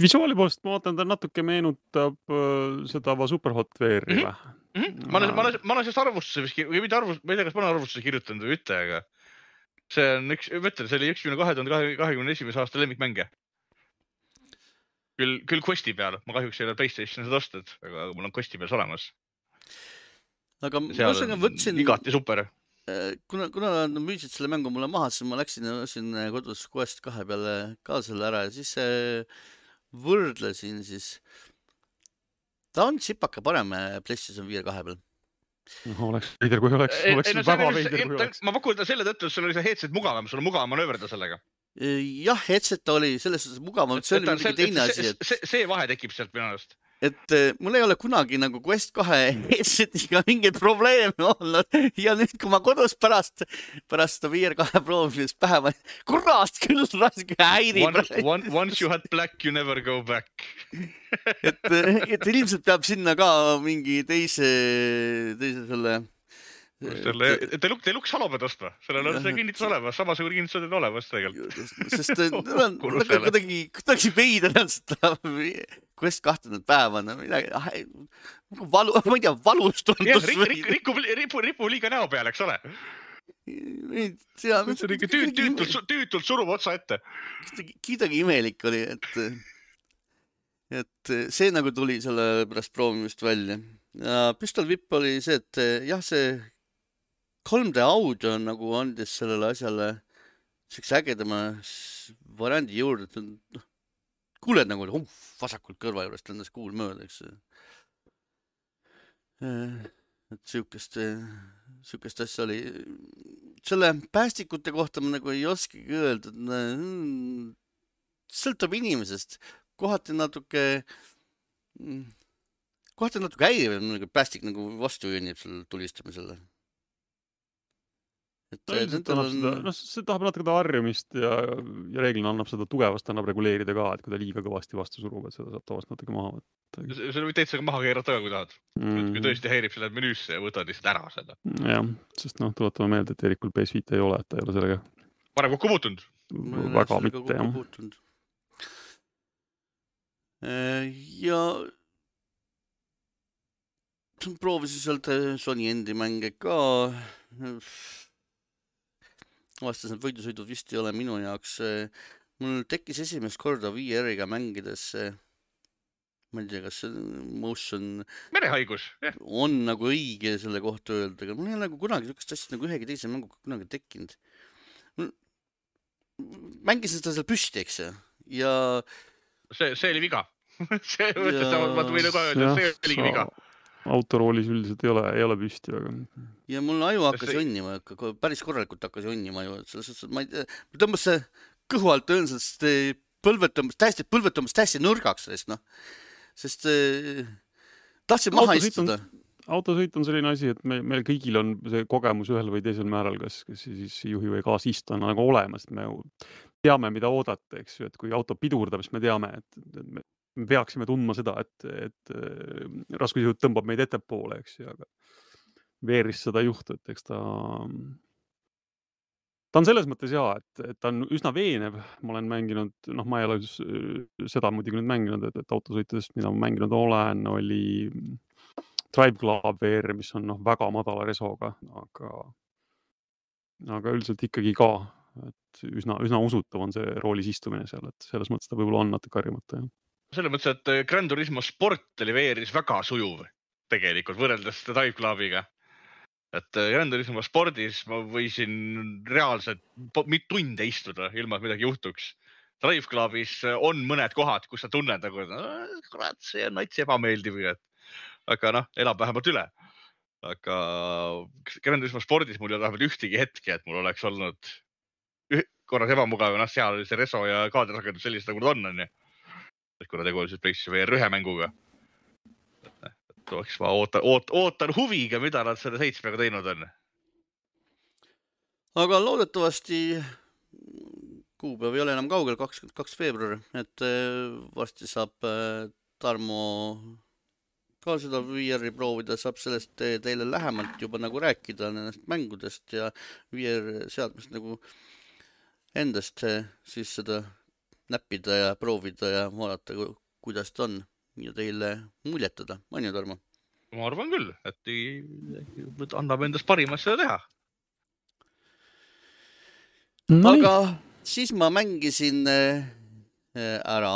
visuaali poolest ma vaatan, ta natuke meenutab äh, seda va Superhot VR-i või? Mm-hmm. ma olen, ma olen, ma olen sellest arvustuse vist, või mitte arvust, ma ei tea, kas ma olen arvustuse kirjutanud või mitte, aga see on üks, ma ütlen, see oli üks minu kahe tuhande kahekümne esimese aasta lemmikmänge. küll, küll Questi peal, ma kahjuks ei ole Playstation'i seda ostnud, aga mul on Questi peal see olemas. aga seal ühesõnaga on võtsin, igati super. kuna, kuna nad müüsid selle mängu mulle maha, siis ma läksin ja ostsin kodus Quest kahe peale ka selle ära ja siis äh, võrdlesin siis. ta on tsipaka parem äh, PlayStation VR kahe peal. noh, oleks veider, kui oleks, oleks väga veider, kui oleks. ma pakun ta selle tõttu, et sul oli see headset mugavam, sul on mugavam manööverdada sellega. jah, headset oli selles suhtes mugavam, see oli muidugi teine asi, et, see, see vahe tekib sealt minu arust. Et äh, mul ei ole kunagi nagu Quest kahe headsetiga mingeid probleeme olnud ja nüüd, kui ma kodus pärast, pärast seda VR kahe proovimist pähe panin, kurat küll raske häirib. Once, once you had black, you never go back. et, et ilmselt peab sinna ka mingi teise, teise selle. selle, Deluxe, Deluxe halo pead ostma, sellel on see kinnitus olemas, samasugune kinnitus on olemas tegelikult. sest äh, mul on kuidagi, kuidagi veider on seda Quest kahtekümmet päeva, no midagi, nagu valu, ma ei tea, valus tundus rik-, rik-, rikub, ripub, ripub liiga näo peale, eks ole. see on ikka tüüt-, tüütult, tüütult surub otsa ette. kuidagi imelik oli, et, et see nagu tuli selle pärast proovimist välja. ja Pistol Whip oli see, et jah, see 3D audio nagu andis sellele asjale siukse ägedama variandi juurde, et noh, kuuled nagu uh, vasakult kõrva juurest lendas kuul mööda, eks. et siukest, siukest asja oli. selle päästikute kohta ma nagu ei oskagi öelda, et mm, sõltub inimesest, kohati natuke, kohati natuke häiriv on nagu päästik nagu vastu jonnib sellele tulistamisele. Et ilmselt annab seda, on, noh, see tahab natuke seda harjumist ja, ja reeglina annab seda tugevust annab reguleerida ka, et kui ta liiga kõvasti vastu surub, et seda saab tavaliselt natuke maha võtta selle võid täitsa maha keerata ka, kui tahad. mm. kui. tõesti häirib, siis lähed menüüsse ja võtad lihtsalt ära selle. jah, sest noh, tuletame meelde, et Erikul PS5 ei ole, et ta ei ole sellega varem kokku puutunud. väga mitte jah. puutunud. ja proovisin sealt äh, Sony endi mänge ka. avastasin, et võidusõidud vist ei ole minu jaoks. mul tekkis esimest korda VR-iga mängides see, ma ei tea, kas see motion merehaigus, on nagu õige selle kohta öelda, aga mul ei ole nagu kunagi niisugust asja nagu ühegi teise mänguga kunagi tekkinud. mängisin seda seal püsti, eks ju, ja see, see oli viga. see ma võin kohe öelda, et see oligi viga. Autoroolis üldiselt ei ole, ei ole püsti, aga. ja mul aju hakkas see... jonnima, päris korralikult hakkas jonnima aju, et selles suhtes, et ma ei tea, tõmbas see kõhu alt õõnsast põlved tõmbas täiesti, põlved tõmbas täiesti nõrgaks sellest noh, sest äh, tahtsin maha istuda autosõit on selline asi, et me, meil kõigil on see kogemus ühel või teisel määral, kas, kas siis juhi või kaasistujana on nagu olemas, et me teame, mida oodata, eks ju, et kui auto pidurdab, siis me teame, et, et me peaksime tundma seda, et, et äh, raskusjõud tõmbab meid ettepoole, eks ju, aga VR-is seda ei juhtu, et eks ta, ta on selles mõttes hea, et, et ta on üsna veenev, ma olen mänginud, noh, ma ei ole seda muidugi nüüd mänginud, et, et autosõitudest, mida ma mänginud olen, oli Drive Club VR, mis on noh, väga madala resoga, aga, aga üldiselt ikkagi ka et üsna, üsna usutav on see roolis istumine seal, et selles mõttes ta võib-olla on natuke harjumata, jah. Selles mõttes, et äh, Gran Turismo sport oli VR-is väga sujuv tegelikult võrreldes Drive Clubiga. et äh, Gran Turismo spordis ma võisin reaalselt tunde istuda, ilma et midagi juhtuks. Drive Clubis äh, on mõned kohad, kus sa tunned nagu, kurat, see on nats ebameeldiv, et aga noh, elab vähemalt üle aga Gran Turismo spordis mul ei ole vähemalt ühtegi hetke, et mul oleks olnud korras ebamugav noh, seal oli see reso ja kaadrisagedus sellised, nagu nad on, onju. Et kuna tegu on siis PlayStation VR ühe mänguga. et oleks ma ootan, ootan, ootan huviga, mida nad selle seitsmega teinud on. aga loodetavasti kuupäev ei ole enam kaugel, kakskümmend kaks veebruar, et äh, varsti saab äh, Tarmo ka seda VR-i proovida, saab sellest teile lähemalt juba nagu rääkida nendest mängudest ja VR seadmest nagu äh, endast siis seda näppida ja proovida ja vaadata, kuidas ta on ja teile muljetada, on ju, Tarmo? ma arvan küll, et annab endast parima seda teha no,. aga siis ma mängisin äh, ära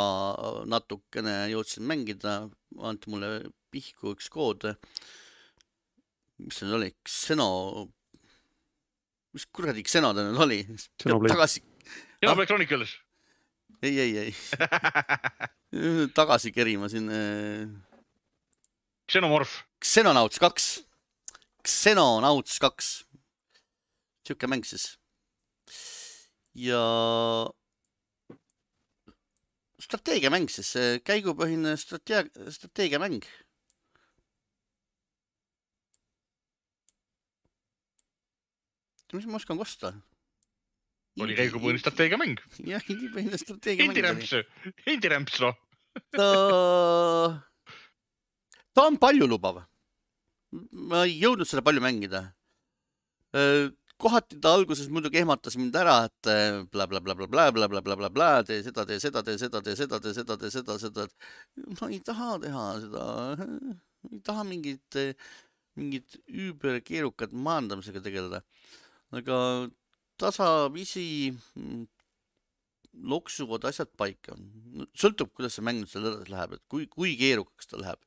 natukene, jõudsin mängida, anti mulle pihku üks kood. mis see oli, Xeno mis kuradi Xeno ta nüüd oli? tagasi. Xenoblade Chronicles. Ei, ei, ei tagasi kerima siin. Äh, Xenomorph. Xenonauts kaks. Xenonauts kaks. sihuke mäng siis. ja strateegiamäng siis, käigupõhine strateegia, strateegiamäng mis ma oskan kosta? Oli käigupõhine strateegiamäng. jah, indipõhine strateegiamäng. Indirämps, Indirämps noh. ta, ta on paljulubav. ma ei jõudnud seda palju mängida. kohati ta alguses muidugi ehmatas mind ära, et blablabla, tee seda, tee seda, tee seda, tee seda, tee seda, tee seda, seda, et ma ei taha teha seda, ei taha mingit, mingit üüberkeerukat maandamisega tegeleda aga tasapisi mm, loksuvad asjad paika. sõltub, kuidas see mäng nüüd seal edasi läheb, et kui, kui keerukaks ta läheb.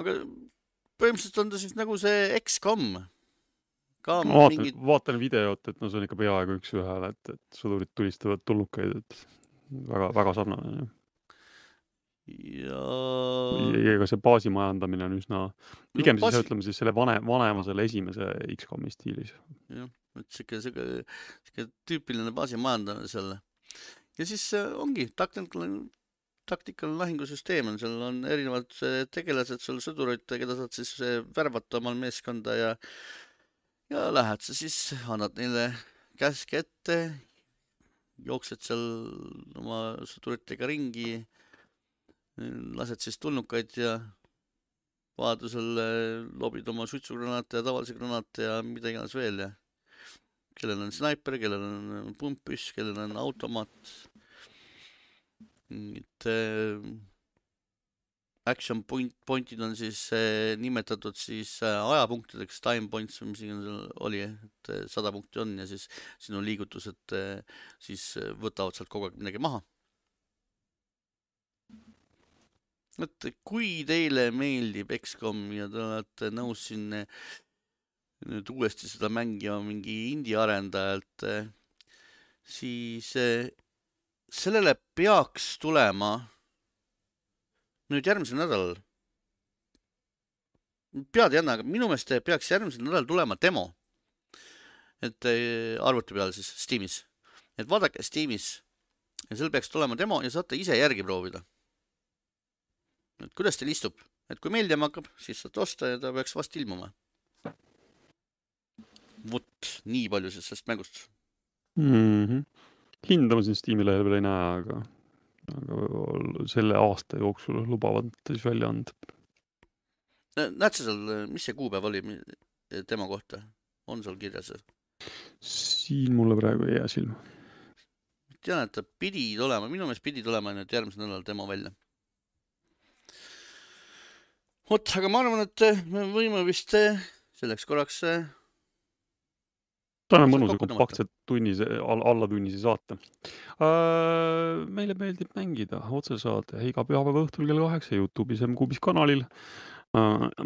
aga põhimõtteliselt on ta siis nagu see X-kom. ma vaatan mingid..., vaatan videot, et no see on ikka peaaegu üks-ühele, et, et sõdurid tulistavad tulnukaid, et väga, väga sarnane ja. ega see baasimajandamine on üsna, pigem no, baasi... siis ütleme siis selle vanem, vanema selle esimese X-komi stiilis. jah, et sihuke, sihuke, sihuke tüüpiline baasimajandamine seal. ja siis äh, ongi taktikaline, taktikaline lahingusüsteem on, seal on erinevad äh, tegelased, sul sõdurid, keda saad siis äh, värvata omal meeskonda ja, ja lähed sa siis, annad neile käske ette, jooksed seal oma sõduritega ringi lased siis tulnukaid ja vajadusel loobid oma suitsugranaate ja tavalisi granaate ja mida iganes veel ja kellel on snaiper, kellel on pumppüss, kellel on automaat. et äh, action point, point'id on siis äh, nimetatud siis äh, ajapunktideks, time points või mis iganes oli, et sada punkti on ja siis sinu liigutused siis võtavad sealt kogu aeg midagi maha et kui teile meeldib X-kom ja te olete nõus siin nüüd uuesti seda mängima mingi indie arendajalt, siis sellele peaks tulema nüüd järgmisel nädalal pead ei anna, aga minu meelest peaks järgmisel nädalal tulema demo. et eh, arvuti peal siis Steamis, et vaadake Steamis ja seal peaks tulema demo ja saate ise järgi proovida. Et kuidas teil istub, et kui meeldima hakkab, siis saate osta ja ta peaks vast ilmuma. vot nii palju siis sellest mängust mm. -hmm. hinda ma siin Steam'i lehel veel ei näe, aga, aga selle aasta jooksul lubavad siis välja anda. näed sa seal, mis see kuupäev oli tema kohta, on sul kirjas? siin mulle praegu ei jää silma. tean, et ta pidi tulema, minu meelest pidi tulema nüüd järgmisel nädalal demo välja. Vot, aga ma arvan, et me võime vist selleks korraks saame mõnusa kompaktse tunnise, alla tunnise saate. meile meeldib mängida otsesaade iga pühapäeva õhtul kell kaheksa Youtube'is M-Kuubis kanalil.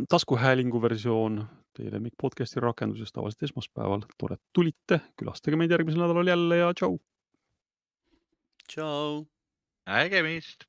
taskuhäälingu versioon teie lemmik podcast'i rakenduses tavaliselt esmaspäeval. tore, et tulite, külastage meid järgmisel nädalal jälle ja tšau. tšau. nägemist.